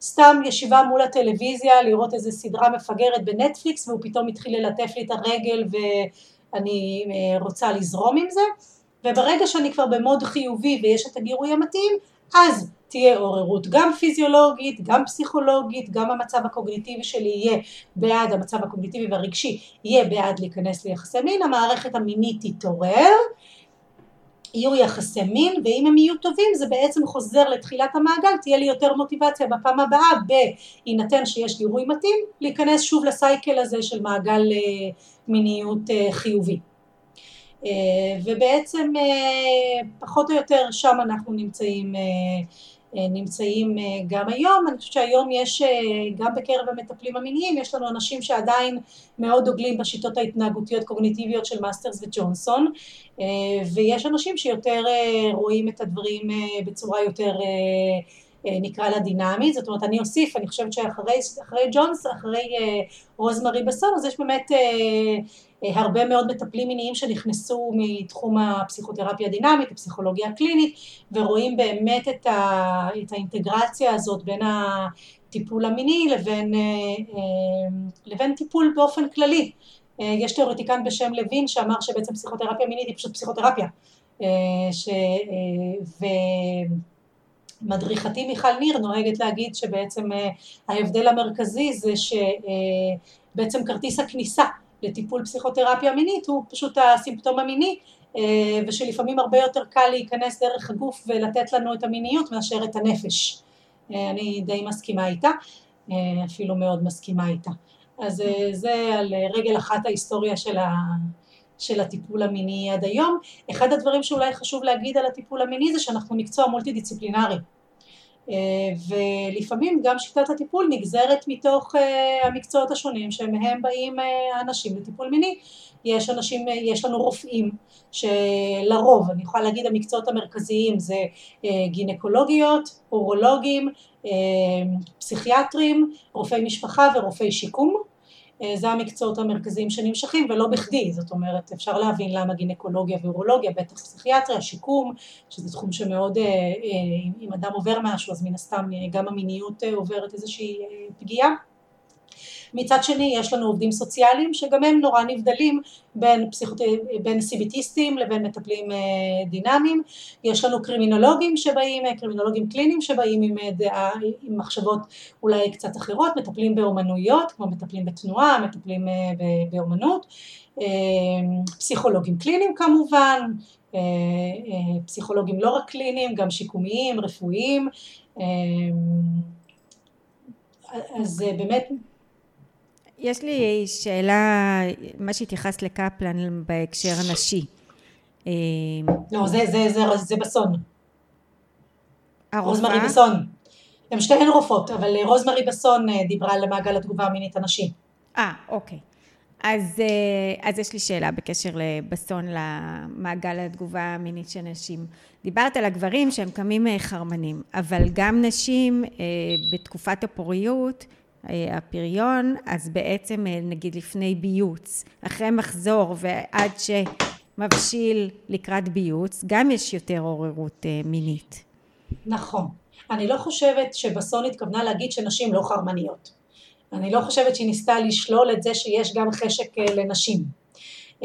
סתם ישיבה מול הטלוויזיה לראות איזה סדרה מפגרת בנטפליקס והוא פתאום התחיל ללטף לי את הרגל ואני רוצה לזרום עם זה. וברגע שאני כבר במוד חיובי ויש את הגירוי המתאים אז תהיה עוררות גם פיזיולוגית, גם פסיכולוגית, גם המצב הקוגניטיבי שלי יהיה בעד, המצב הקוגניטיבי והרגשי יהיה בעד להיכנס ליחסי מין, המערכת המינית תתעורר, יהיו יחסי מין ואם הם יהיו טובים זה בעצם חוזר לתחילת המעגל, תהיה לי יותר מוטיבציה בפעם הבאה בהינתן שיש גירוי מתאים להיכנס שוב לסייקל הזה של מעגל מיניות חיובי. ובעצם פחות או יותר שם אנחנו נמצאים נמצאים גם היום, אני חושבת שהיום יש גם בקרב המטפלים המיניים יש לנו אנשים שעדיין מאוד דוגלים בשיטות ההתנהגותיות קוגניטיביות של מאסטרס וג'ונסון ויש אנשים שיותר רואים את הדברים בצורה יותר נקרא לה דינמית, זאת אומרת אני אוסיף, אני חושבת שאחרי ג'ונס, אחרי רוזמרי בסון אז יש באמת הרבה מאוד מטפלים מיניים שנכנסו מתחום הפסיכותרפיה הדינמית, הפסיכולוגיה הקלינית ורואים באמת את האינטגרציה הזאת בין הטיפול המיני לבין, לבין טיפול באופן כללי. יש תיאורטיקן בשם לוין שאמר שבעצם פסיכותרפיה מינית היא פשוט פסיכותרפיה ש... ומדריכתי מיכל ניר נוהגת להגיד שבעצם ההבדל המרכזי זה שבעצם כרטיס הכניסה לטיפול פסיכותרפיה מינית הוא פשוט הסימפטום המיני ושלפעמים הרבה יותר קל להיכנס דרך הגוף ולתת לנו את המיניות מאשר את הנפש. אני די מסכימה איתה, אפילו מאוד מסכימה איתה. אז זה על רגל אחת ההיסטוריה של, ה, של הטיפול המיני עד היום. אחד הדברים שאולי חשוב להגיד על הטיפול המיני זה שאנחנו מקצוע מולטי דיסציפלינרי. ולפעמים גם שיטת הטיפול נגזרת מתוך המקצועות השונים שמהם באים האנשים לטיפול מיני. יש אנשים, יש לנו רופאים שלרוב, אני יכולה להגיד המקצועות המרכזיים זה גינקולוגיות, אורולוגים, פסיכיאטרים, רופאי משפחה ורופאי שיקום זה המקצועות המרכזיים שנמשכים ולא בכדי, זאת אומרת אפשר להבין למה גינקולוגיה ואורולוגיה, בטח פסיכיאטריה, שיקום, שזה תחום שמאוד, אם אדם עובר משהו אז מן הסתם גם המיניות עוברת איזושהי פגיעה מצד שני יש לנו עובדים סוציאליים שגם הם נורא נבדלים בין, פסיכות... בין סיביטיסטים לבין מטפלים דינמיים, יש לנו קרימינולוגים שבאים, קרימינולוגים קליניים שבאים עם, דעה, עם מחשבות אולי קצת אחרות, מטפלים באומנויות כמו מטפלים בתנועה, מטפלים באומנות, פסיכולוגים קליניים כמובן, פסיכולוגים לא רק קליניים, גם שיקומיים, רפואיים, אז באמת... יש לי שאלה, מה שהתייחסת לקפלן בהקשר הנשי. לא, זה, זה, זה, זה בסון. רוזמרי בסון. הן שתיהן רופאות, אבל רוזמרי בסון דיברה על מעגל התגובה המינית הנשי. אה, אוקיי. אז, אה, אז יש לי שאלה בקשר לבסון למעגל התגובה המינית של נשים. דיברת על הגברים שהם קמים חרמנים, אבל גם נשים אה, בתקופת הפוריות, אה, הפריון, אז בעצם נגיד לפני ביוץ, אחרי מחזור ועד שמבשיל לקראת ביוץ, גם יש יותר עוררות מינית. נכון. אני לא חושבת שבסון התכוונה להגיד שנשים לא חרמניות. אני לא חושבת שהיא ניסתה לשלול את זה שיש גם חשק אה, לנשים. Uh,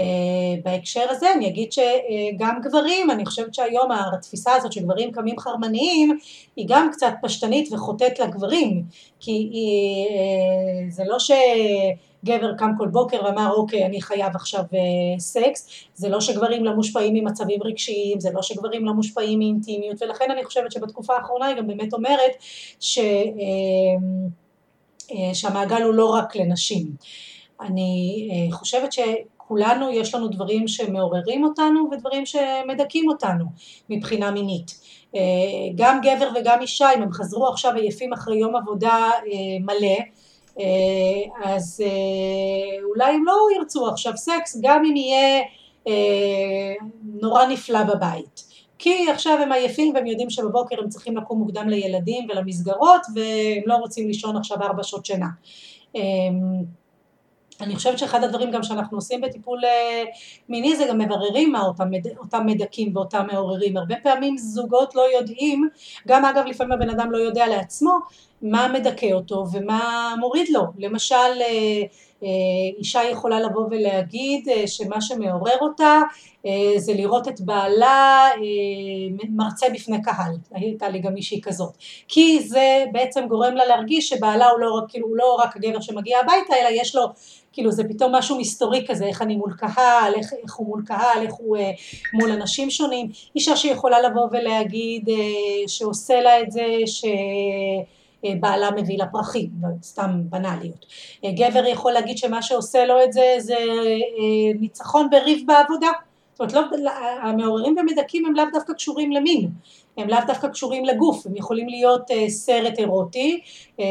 בהקשר הזה אני אגיד שגם גברים, אני חושבת שהיום התפיסה הזאת שגברים קמים חרמניים היא גם קצת פשטנית וחוטאת לגברים, כי היא, uh, זה לא שגבר קם כל בוקר ואמר אוקיי אני חייב עכשיו uh, סקס, זה לא שגברים לא מושפעים ממצבים רגשיים, זה לא שגברים לא מושפעים מאינטימיות ולכן אני חושבת שבתקופה האחרונה היא גם באמת אומרת ש... Uh, אה, שהמעגל הוא לא רק לנשים. אני אה, חושבת שכולנו יש לנו דברים שמעוררים אותנו ודברים שמדכאים אותנו מבחינה מינית. אה, גם גבר וגם אישה אם הם חזרו עכשיו עייפים אחרי יום עבודה מלא אז אולי הם לא ירצו עכשיו סקס גם אם יהיה נורא נפלא בבית. כי עכשיו הם עייפים והם יודעים שבבוקר הם צריכים לקום מוקדם לילדים ולמסגרות והם לא רוצים לישון עכשיו ארבע שעות שינה. אני חושבת שאחד הדברים גם שאנחנו עושים בטיפול אה, מיני זה גם מבררים מה אותם, אותם מדכאים ואותם מעוררים. הרבה פעמים זוגות לא יודעים, גם אגב לפעמים הבן אדם לא יודע לעצמו מה מדכא אותו ומה מוריד לו. למשל אה, אישה יכולה לבוא ולהגיד שמה שמעורר אותה זה לראות את בעלה מרצה בפני קהל, הייתה לי גם מישהי כזאת, כי זה בעצם גורם לה להרגיש שבעלה הוא לא, כאילו, הוא לא רק הגבר שמגיע הביתה אלא יש לו כאילו זה פתאום משהו מסתורי כזה, איך אני מול קהל, איך, איך הוא מול קהל, איך הוא אה, מול אנשים שונים, אישה שיכולה לבוא ולהגיד אה, שעושה לה את זה, שבעלה מביא לה פרחים, סתם בנאליות. אה, גבר יכול להגיד שמה שעושה לו את זה זה אה, ניצחון בריב בעבודה. זאת אומרת, לא, המעוררים ומדכאים הם לאו דווקא קשורים למין, הם לאו דווקא קשורים לגוף, הם יכולים להיות uh, סרט אירוטי, uh,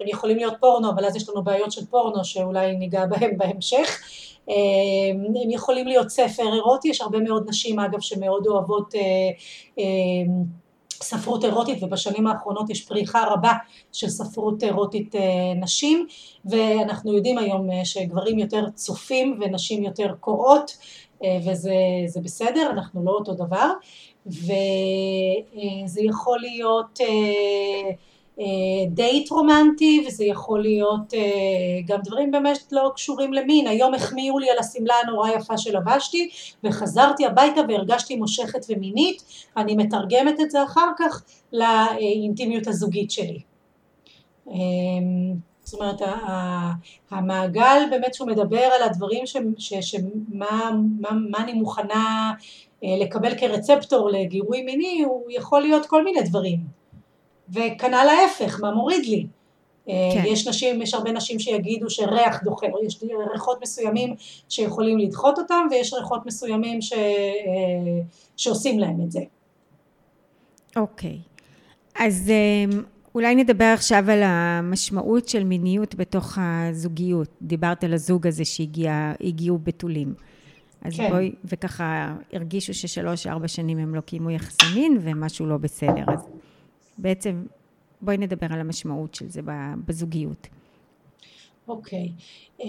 הם יכולים להיות פורנו, אבל אז יש לנו בעיות של פורנו שאולי ניגע בהם בהמשך, uh, הם יכולים להיות ספר אירוטי, יש הרבה מאוד נשים אגב שמאוד אוהבות uh, uh, ספרות אירוטית ובשנים האחרונות יש פריחה רבה של ספרות אירוטית נשים ואנחנו יודעים היום שגברים יותר צופים ונשים יותר קוראות וזה בסדר, אנחנו לא אותו דבר וזה יכול להיות אה, אה, דייט רומנטי וזה יכול להיות אה, גם דברים באמת לא קשורים למין. היום החמיאו לי על השמלה הנורא יפה שלבשתי וחזרתי הביתה והרגשתי מושכת ומינית. אני מתרגמת את זה אחר כך לאינטימיות הזוגית שלי. זאת אומרת המעגל באמת שהוא מדבר על הדברים שמה אני מוכנה אה, לקבל כרצפטור לגירוי מיני הוא יכול להיות כל מיני דברים וכנ"ל ההפך מה מוריד לי אה, כן. יש נשים, יש הרבה נשים שיגידו שריח דוחה, יש ריחות מסוימים שיכולים לדחות אותם ויש ריחות מסוימים ש... אה, שעושים להם את זה. אוקיי, אז אולי נדבר עכשיו על המשמעות של מיניות בתוך הזוגיות. דיברת על הזוג הזה שהגיעו בתולים. אז כן. בואי, וככה הרגישו ששלוש, ארבע שנים הם לא קיימו יחסי מין ומשהו לא בסדר. אז בעצם בואי נדבר על המשמעות של זה בזוגיות. אוקיי. אמ,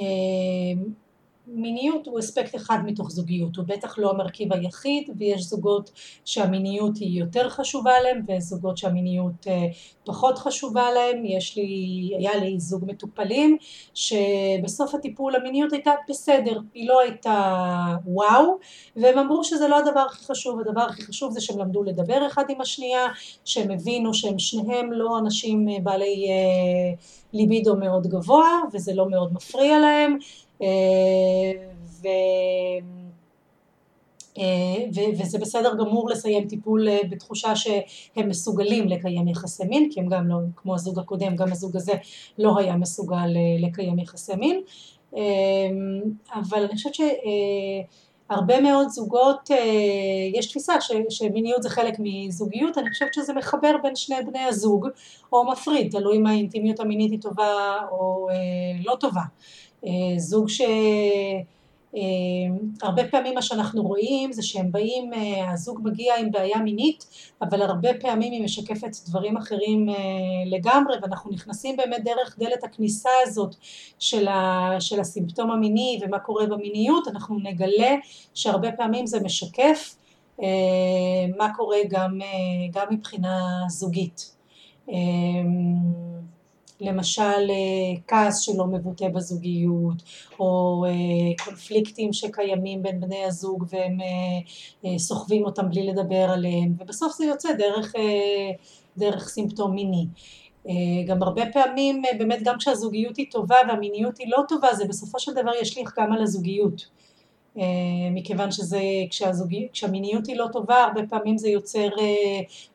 מיניות הוא אספקט אחד מתוך זוגיות, הוא בטח לא המרכיב היחיד ויש זוגות שהמיניות היא יותר חשובה להם ויש זוגות שהמיניות אה, פחות חשובה להם, יש לי, היה לי זוג מטופלים שבסוף הטיפול המיניות הייתה בסדר, היא לא הייתה וואו והם אמרו שזה לא הדבר הכי חשוב, הדבר הכי חשוב זה שהם למדו לדבר אחד עם השנייה, שהם הבינו שהם שניהם לא אנשים אה, בעלי אה, ליבידו מאוד גבוה וזה לא מאוד מפריע להם ו... ו... וזה בסדר גמור לסיים טיפול אה, בתחושה שהם מסוגלים לקיים יחסי מין, כי הם גם לא, כמו הזוג הקודם, גם הזוג הזה לא היה מסוגל אה, לקיים יחסי מין, אבל אני חושבת שהרבה מאוד זוגות, אה, יש תפיסה ש... שמיניות זה חלק מזוגיות, אני חושבת שזה מחבר בין שני בני הזוג, או מפריד, תלוי אם האינטימיות המינית היא טובה או לא טובה. אה, זוג שהרבה אה, פעמים מה שאנחנו רואים זה שהם באים, אה, הזוג מגיע עם בעיה מינית אבל הרבה פעמים היא משקפת דברים אחרים לגמרי ואנחנו נכנסים באמת דרך דלת הכניסה הזאת של, ה, של הסימפטום המיני ומה קורה במיניות אנחנו נגלה שהרבה פעמים זה משקף מה קורה גם, גם מבחינה זוגית למשל אה, כעס שלא מבוטא בזוגיות או אה, קונפליקטים שקיימים בין בני הזוג והם אה, סוחבים אותם בלי לדבר עליהם ובסוף זה יוצא דרך, דרך סימפטום מיני. גם הרבה פעמים באמת גם כשהזוגיות היא טובה והמיניות היא לא טובה זה בסופו של דבר ישליך גם על הזוגיות. מכיוון שזה כשהזוגיות, כשהמיניות היא לא טובה הרבה פעמים זה יוצר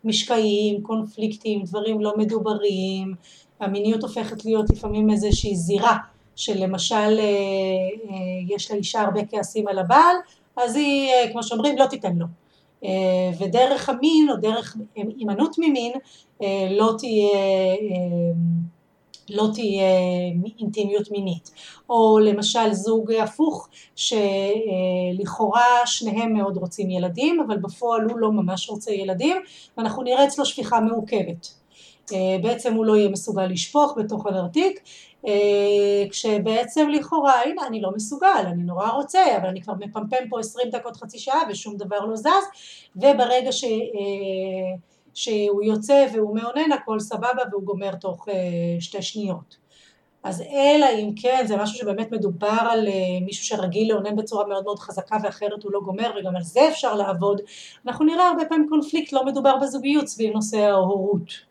משקעים, קונפליקטים, דברים לא מדוברים המיניות הופכת להיות לפעמים איזושהי זירה שלמשל אה, אה, יש לאישה הרבה כעסים על הבעל אז היא אה, כמו שאומרים לא תיתן לו. ודרך המין או דרך הימנעות ממין לא תהיה לא תהיה אינטימיות מינית. או למשל זוג הפוך שלכאורה שניהם מאוד רוצים ילדים אבל בפועל הוא לא ממש רוצה ילדים ואנחנו נראה אצלו שפיכה מעוכבת בעצם הוא לא יהיה מסוגל לשפוך בתוך הנרתיק אה, כשבעצם לכאורה הנה אני לא מסוגל אני נורא רוצה אבל אני כבר מפמפם פה עשרים דקות חצי שעה ושום דבר לא זז וברגע ש, אה, שהוא יוצא והוא מאונן הכל סבבה והוא גומר תוך שתי שניות. אז אלא אם כן זה משהו שבאמת מדובר על מישהו שרגיל לאונן בצורה מאוד מאוד חזקה ואחרת הוא לא גומר וגם על זה אפשר לעבוד אנחנו נראה הרבה פעמים קונפליקט לא מדובר בזוגיות סביב נושא ההורות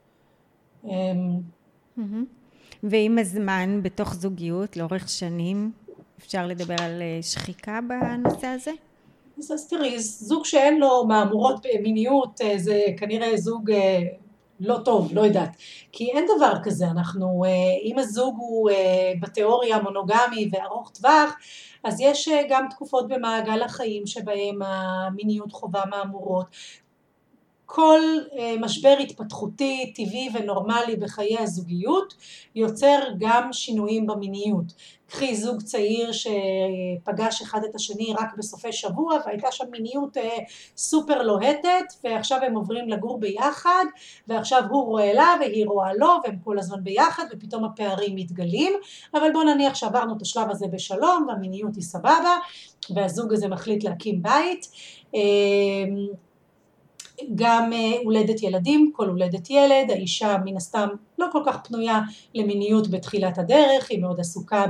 ועם הזמן, בתוך זוגיות, לאורך שנים, אפשר לדבר על אה, שחיקה בנושא הזה? אז, אז תראי, זוג שאין לו מהמורות מיניות אה, זה כנראה זוג אה, לא טוב, לא יודעת. כי אין דבר כזה, אנחנו, אם הזוג הוא בתיאוריה מונוגמי וארוך טווח, אז יש גם תקופות במעגל החיים שבהם המיניות חובה מהמורות, כל אה, משבר התפתחותי טבעי ונורמלי בחיי הזוגיות יוצר גם שינויים במיניות. קחי זוג צעיר שפגש אחד את השני רק בסופי שבוע והייתה שם מיניות אה, סופר לוהטת ועכשיו הם עוברים לגור ביחד ועכשיו הוא רואה לה והיא רואה לו והם כל הזמן ביחד ופתאום הפערים מתגלים אבל בוא נניח שעברנו את השלב הזה בשלום והמיניות היא סבבה והזוג הזה מחליט להקים בית אה, גם אה, הולדת ילדים, כל הולדת ילד, האישה מן הסתם לא כל כך פנויה למיניות בתחילת הדרך, היא מאוד עסוקה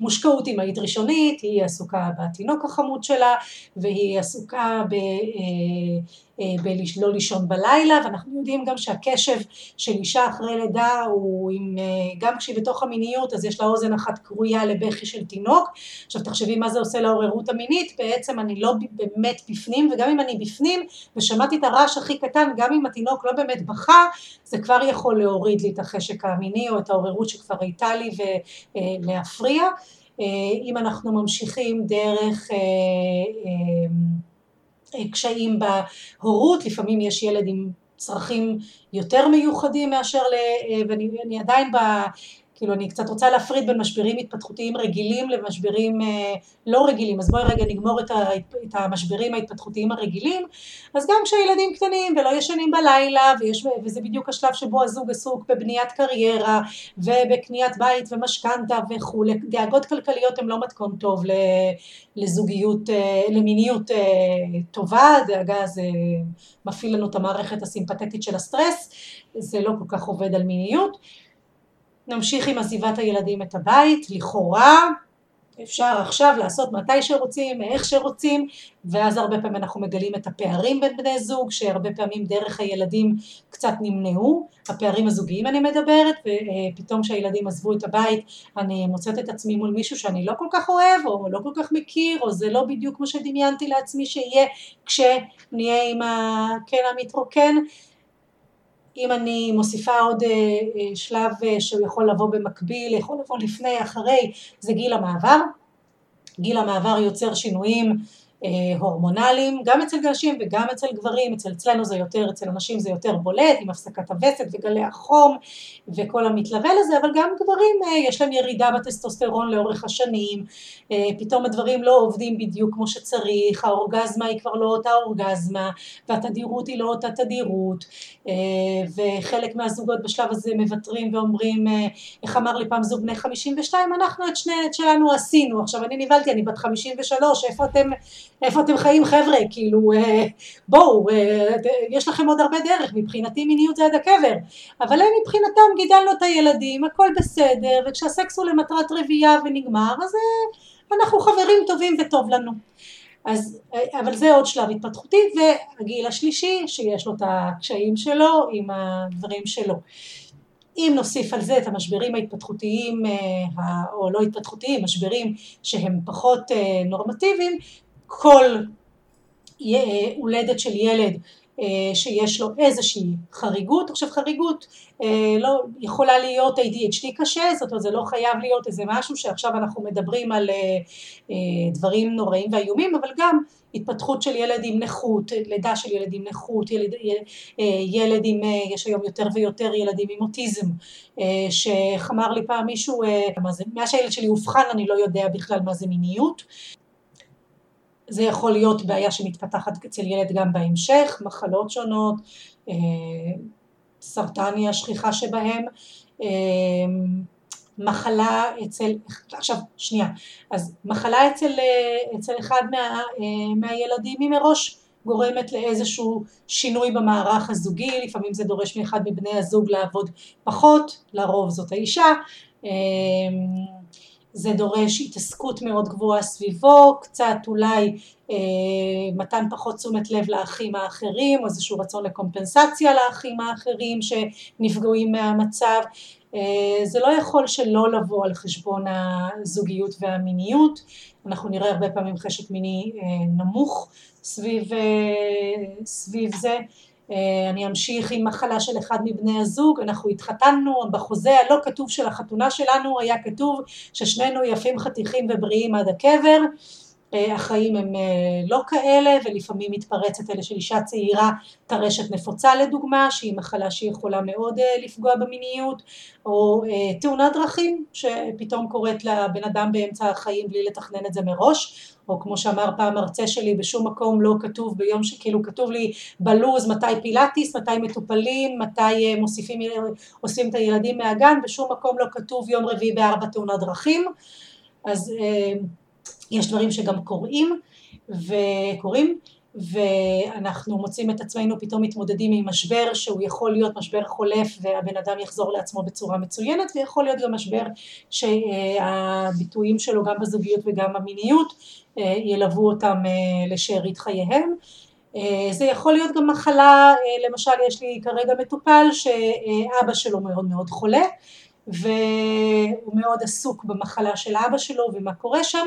במושקעות אמהית ראשונית, היא עסוקה בתינוק החמוד שלה והיא עסוקה ב... אה, אה, בלא לישון בלילה ואנחנו יודעים גם שהקשב של אישה אחרי לידה הוא עם, גם כשהיא בתוך המיניות אז יש לה אוזן אחת כרויה לבכי של תינוק עכשיו תחשבי מה זה עושה לעוררות המינית בעצם אני לא באמת בפנים וגם אם אני בפנים ושמעתי את הרעש הכי קטן גם אם התינוק לא באמת בכה זה כבר יכול להוריד לי את החשק המיני או את העוררות שכבר הייתה לי ולהפריע. אה, אם אנחנו ממשיכים דרך אה, אה, קשיים בהורות, לפעמים יש ילד עם צרכים יותר מיוחדים מאשר, ל... ואני עדיין ב... כאילו אני קצת רוצה להפריד בין משברים התפתחותיים רגילים למשברים אה, לא רגילים, אז בואי רגע נגמור את, ה, את המשברים ההתפתחותיים הרגילים, אז גם כשהילדים קטנים ולא ישנים בלילה, ויש, וזה בדיוק השלב שבו הזוג עסוק בבניית קריירה ובקניית בית ומשכנתה וכולי, דאגות כלכליות הן לא מתכון טוב לזוגיות, אה, למיניות אה, טובה, דאגה זה מפעיל לנו את המערכת הסימפתטית של הסטרס, זה לא כל כך עובד על מיניות. נמשיך עם עזיבת הילדים את הבית, לכאורה אפשר עכשיו לעשות מתי שרוצים, איך שרוצים, ואז הרבה פעמים אנחנו מגלים את הפערים בין בני זוג, שהרבה פעמים דרך הילדים קצת נמנעו, הפערים הזוגיים אני מדברת, ופתאום כשהילדים עזבו את הבית אני מוצאת את עצמי מול מישהו שאני לא כל כך אוהב, או לא כל כך מכיר, או זה לא בדיוק מה שדמיינתי לעצמי שיהיה כשנהיה עם הקן המתרוקן, אם אני מוסיפה עוד אה, אה, שלב אה, שהוא יכול לבוא במקביל, יכול לבוא לפני, אחרי, זה גיל המעבר. גיל המעבר יוצר שינויים הורמונליים, גם אצל נשים וגם אצל גברים, אצל אצלנו זה יותר, אצל הנשים זה יותר בולט, עם הפסקת הווסת וגלי החום וכל המתלווה לזה, אבל גם גברים אה, יש להם ירידה בטסטוסטרון לאורך השנים, אה, פתאום הדברים לא עובדים בדיוק כמו שצריך, האורגזמה היא כבר לא אותה אורגזמה, והתדירות היא לא אותה תדירות, וחלק מהזוגות בשלב הזה מוותרים ואומרים, איך אמר לי פעם זוג בני 52, אנחנו את שני את שלנו עשינו, עכשיו אני נבהלתי, אני בת 53, איפה אתם איפה אתם חיים חבר'ה, כאילו אה, בואו, אה, יש לכם עוד הרבה דרך, מבחינתי מיניות זה עד הקבר, אבל הם מבחינתם גידלנו את הילדים, הכל בסדר, וכשהסקס הוא למטרת רבייה ונגמר, אז אה, אנחנו חברים טובים וטוב לנו. אז, אבל זה עוד שלב התפתחותי, והגיל השלישי שיש לו את הקשיים שלו עם הדברים שלו. אם נוסיף על זה את המשברים ההתפתחותיים או לא התפתחותיים, משברים שהם פחות נורמטיביים, כל הולדת של ילד אה, שיש לו איזושהי חריגות, עכשיו חריגות אה, לא יכולה להיות ADHD קשה, זאת אומרת זה לא חייב להיות איזה משהו שעכשיו אנחנו מדברים על אה, דברים נוראים ואיומים, אבל גם התפתחות של ילד עם נכות, לידה של ילד עם נכות, ילד, ילד עם, יש היום יותר ויותר ילדים עם אוטיזם, שאיך אמר לי פעם מישהו, מאז שהילד שלי אובחן אני לא יודע בכלל מה זה מיניות, זה יכול להיות בעיה שמתפתחת אצל ילד גם בהמשך, מחלות שונות, אה, סרטן היא השכיחה שבהם, אה, מחלה אצל, עכשיו שנייה, אז מחלה אצל, אה, אצל אחד מה, מהילדים היא מראש גורמת לאיזשהו שינוי במערך הזוגי, לפעמים זה דורש מאחד מבני הזוג לעבוד פחות, לרוב זאת האישה, זה דורש התעסקות מאוד גבוהה סביבו, קצת אולי אה, מתן פחות תשומת לב לאחים האחרים, או איזשהו רצון לקומפנסציה לאחים האחרים שנפגעים מהמצב, אה, זה לא יכול שלא לבוא על חשבון הזוגיות והמיניות, אנחנו נראה הרבה פעמים חשק מיני אה, נמוך סביב, אה, סביב זה, אה, אני אמשיך עם מחלה של אחד מבני הזוג, אנחנו התחתנו, בחוזה הלא כתוב של החתונה שלנו היה כתוב ששנינו יפים חתיכים ובריאים עד הקבר, אה, החיים הם אה, לא כאלה ולפעמים מתפרצת אלה של אישה צעירה טרשת נפוצה לדוגמה שהיא מחלה שיכולה מאוד לפגוע במיניות או תאונת דרכים שפתאום קורית לבן אדם באמצע החיים בלי לתכנן את זה מראש או כמו שאמר פעם מרצה שלי, בשום מקום לא כתוב ביום שכאילו כתוב לי בלוז מתי פילאטיס, מתי מטופלים, מתי אה, מוסיפים, אוספים את הילדים מהגן, בשום מקום לא כתוב יום רביעי בארבע תאונת דרכים, אז אה, יש דברים שגם קורים וקורים ואנחנו מוצאים את עצמנו פתאום מתמודדים עם משבר שהוא יכול להיות משבר חולף והבן אדם יחזור לעצמו בצורה מצוינת ויכול להיות גם משבר שהביטויים שלו גם בזוגיות וגם במיניות אה, ילוו אותם אה, לשארית חייהם. אה, זה יכול להיות גם מחלה, למשל יש לי כרגע מטופל שאבא שלו מאוד מאוד חולה והוא מאוד עסוק במחלה של אבא שלו ומה קורה שם,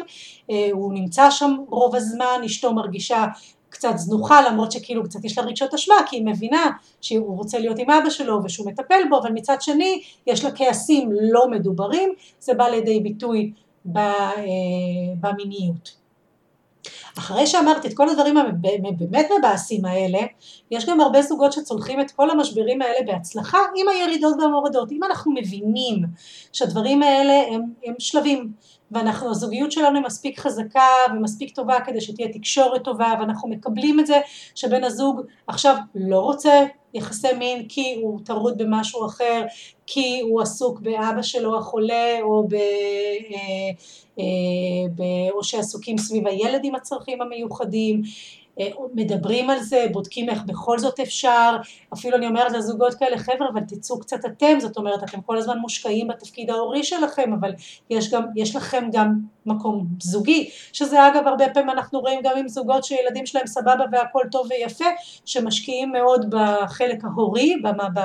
הוא נמצא שם רוב הזמן, אשתו מרגישה קצת זנוחה למרות שכאילו קצת יש לה רגשות אשמה כי היא מבינה שהוא רוצה להיות עם אבא שלו ושהוא מטפל בו אבל מצד שני יש לה כעסים לא מדוברים. זה בא לידי ביטוי במיניות אחרי שאמרתי את כל הדברים הבאמת מבאסים האלה, יש גם הרבה זוגות שצולחים את כל המשברים האלה בהצלחה עם הירידות והמורדות. אם אנחנו מבינים שהדברים האלה הם, הם שלבים, ואנחנו, הזוגיות שלנו היא מספיק חזקה ומספיק טובה כדי שתהיה תקשורת טובה, ואנחנו מקבלים את זה שבן הזוג עכשיו לא רוצה יחסי מין כי הוא טרוד במשהו אחר, כי הוא עסוק באבא שלו החולה או, ב, אה, אה, ב, או שעסוקים סביב הילד עם הצרכים המיוחדים, מדברים על זה, בודקים איך בכל זאת אפשר, אפילו אני אומרת לזוגות כאלה, חבר'ה, אבל תצאו קצת אתם, זאת אומרת, אתם כל הזמן מושקעים בתפקיד ההורי שלכם, אבל יש, גם, יש לכם גם מקום זוגי, שזה אגב הרבה פעמים אנחנו רואים גם עם זוגות שילדים שלהם סבבה והכל טוב ויפה, שמשקיעים מאוד בחלק ההורי, במה, ב,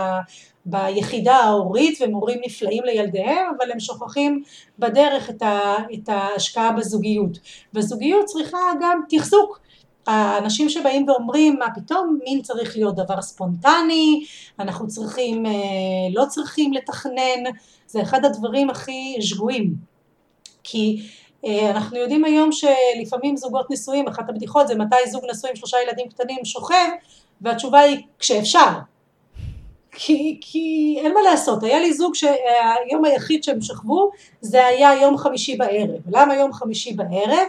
ביחידה ההורית והם הורים נפלאים לילדיהם אבל הם שוכחים בדרך את, ה, את ההשקעה בזוגיות. וזוגיות צריכה גם תחזוק האנשים שבאים ואומרים מה פתאום מין צריך להיות דבר ספונטני, אנחנו צריכים, אה, לא צריכים לתכנן, זה אחד הדברים הכי שגויים. כי אה, אנחנו יודעים היום שלפעמים זוגות נשואים, אחת הבדיחות זה מתי זוג נשוי עם שלושה ילדים קטנים שוכב, והתשובה היא כשאפשר. כי, כי אין מה לעשות, היה לי זוג שהיום היחיד שהם שכבו זה היה יום חמישי בערב. למה יום חמישי בערב?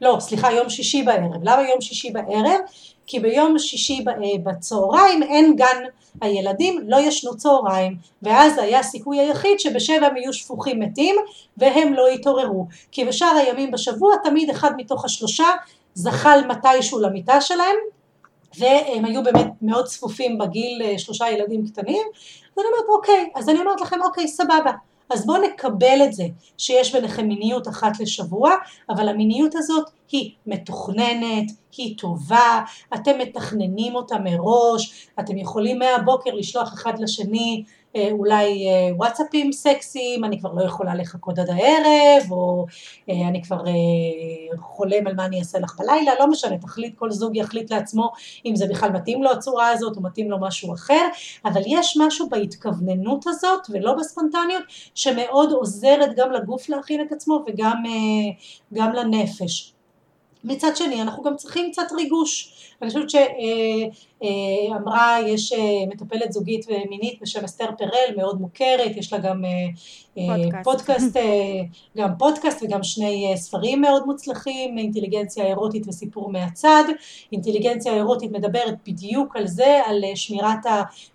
לא, סליחה, יום שישי בערב. למה יום שישי בערב? כי ביום שישי בצהריים אין גן הילדים, לא ישנו צהריים, ואז היה הסיכוי היחיד שבשבע הם יהיו שפוכים מתים והם לא יתעוררו. כי בשאר הימים בשבוע תמיד אחד מתוך השלושה זחל מתישהו למיטה שלהם, והם היו באמת מאוד צפופים בגיל אה, שלושה ילדים קטנים, ואני אומרת אוקיי, אז אני אומרת לכם אוקיי סבבה, אז בואו נקבל את זה שיש ביניכם מיניות אחת לשבוע, אבל המיניות הזאת היא מתוכננת, היא טובה, אתם מתכננים אותה מראש, אתם יכולים מהבוקר לשלוח אחד לשני אולי אה, וואטסאפים סקסיים, אני כבר לא יכולה לחכות עד הערב, או אה, אני כבר חולם על מה אני אעשה לך בלילה, לא משנה, תחליט, כל זוג יחליט לעצמו אם זה בכלל מתאים לו הצורה הזאת או מתאים לו משהו אחר, אבל יש משהו בהתכווננות הזאת ולא בספונטניות שמאוד עוזרת גם לגוף להכין את עצמו וגם לנפש. מצד שני אנחנו גם צריכים קצת ריגוש. אני חושבת שאמרה, יש אה, מטפלת זוגית ומינית בשם אסתר פרל, מאוד מוכרת, יש לה גם אה, פודקאסט, פודקאסט גם פודקאסט וגם שני אה, ספרים מאוד מוצלחים, אינטליגנציה אירוטית וסיפור מהצד. אינטליגנציה אירוטית מדברת בדיוק על זה, על שמירת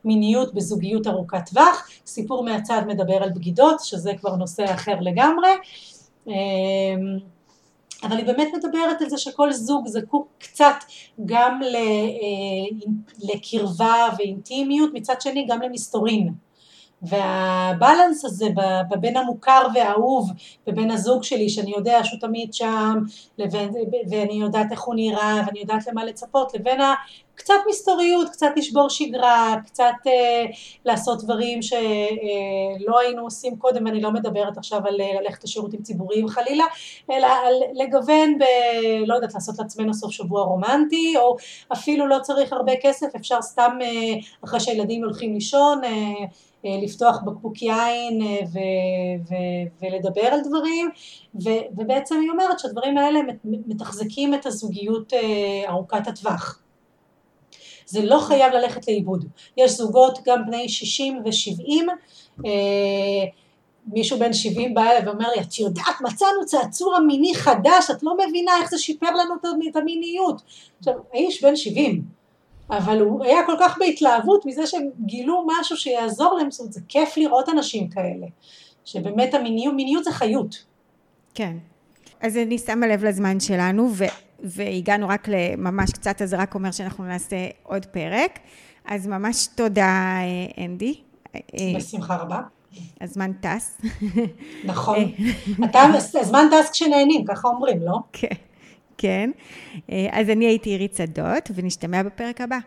המיניות בזוגיות ארוכת טווח, סיפור מהצד מדבר על בגידות, שזה כבר נושא אחר לגמרי. אבל היא באמת מדברת על זה שכל זוג זקוק קצת גם אה, לקרבה ואינטימיות, מצד שני גם למסתורין. והבלנס הזה בין המוכר והאהוב ובין הזוג שלי שאני יודע שהוא תמיד שם לבין, ואני יודעת איך הוא נראה ואני יודעת למה לצפות לבין קצת מסתוריות, קצת לשבור שגרה, קצת אה, לעשות דברים שלא אה, היינו עושים קודם, אני לא מדברת עכשיו על אה, ללכת לשירותים ציבוריים חלילה, אלא על לגוון ב... לא יודעת, לעשות לעצמנו סוף שבוע רומנטי, או אפילו לא צריך הרבה כסף, אפשר סתם אה, אחרי שהילדים הולכים לישון, אה, לפתוח בקבוק יין אה, ו- ו- ולדבר על דברים ו- ובעצם היא אומרת שהדברים האלה מתחזקים את הזוגיות אה, ארוכת הטווח. זה לא חייב ללכת לאיבוד. יש זוגות גם בני 60 ו-70, מישהו בן 70 בא אליי ואומר לי, את יודעת, מצאנו צעצוע מיני חדש, את לא מבינה איך זה שיפר לנו את המיניות. עכשיו, האיש בן 70, אבל הוא היה כל כך בהתלהבות מזה שהם גילו משהו שיעזור להם, זאת אומרת, זה כיף לראות אנשים כאלה, שבאמת המיניות, מיניות זה חיות. כן. אז אני שמה לב לזמן שלנו, ו, והגענו רק לממש קצת, אז זה רק אומר שאנחנו נעשה עוד פרק. אז ממש תודה, אנדי. בשמחה רבה. הזמן טס. נכון. אתה, הזמן טס כשנהנים, ככה אומרים, לא? כן. כן. אה, אז אני הייתי עירית שדות, ונשתמע בפרק הבא.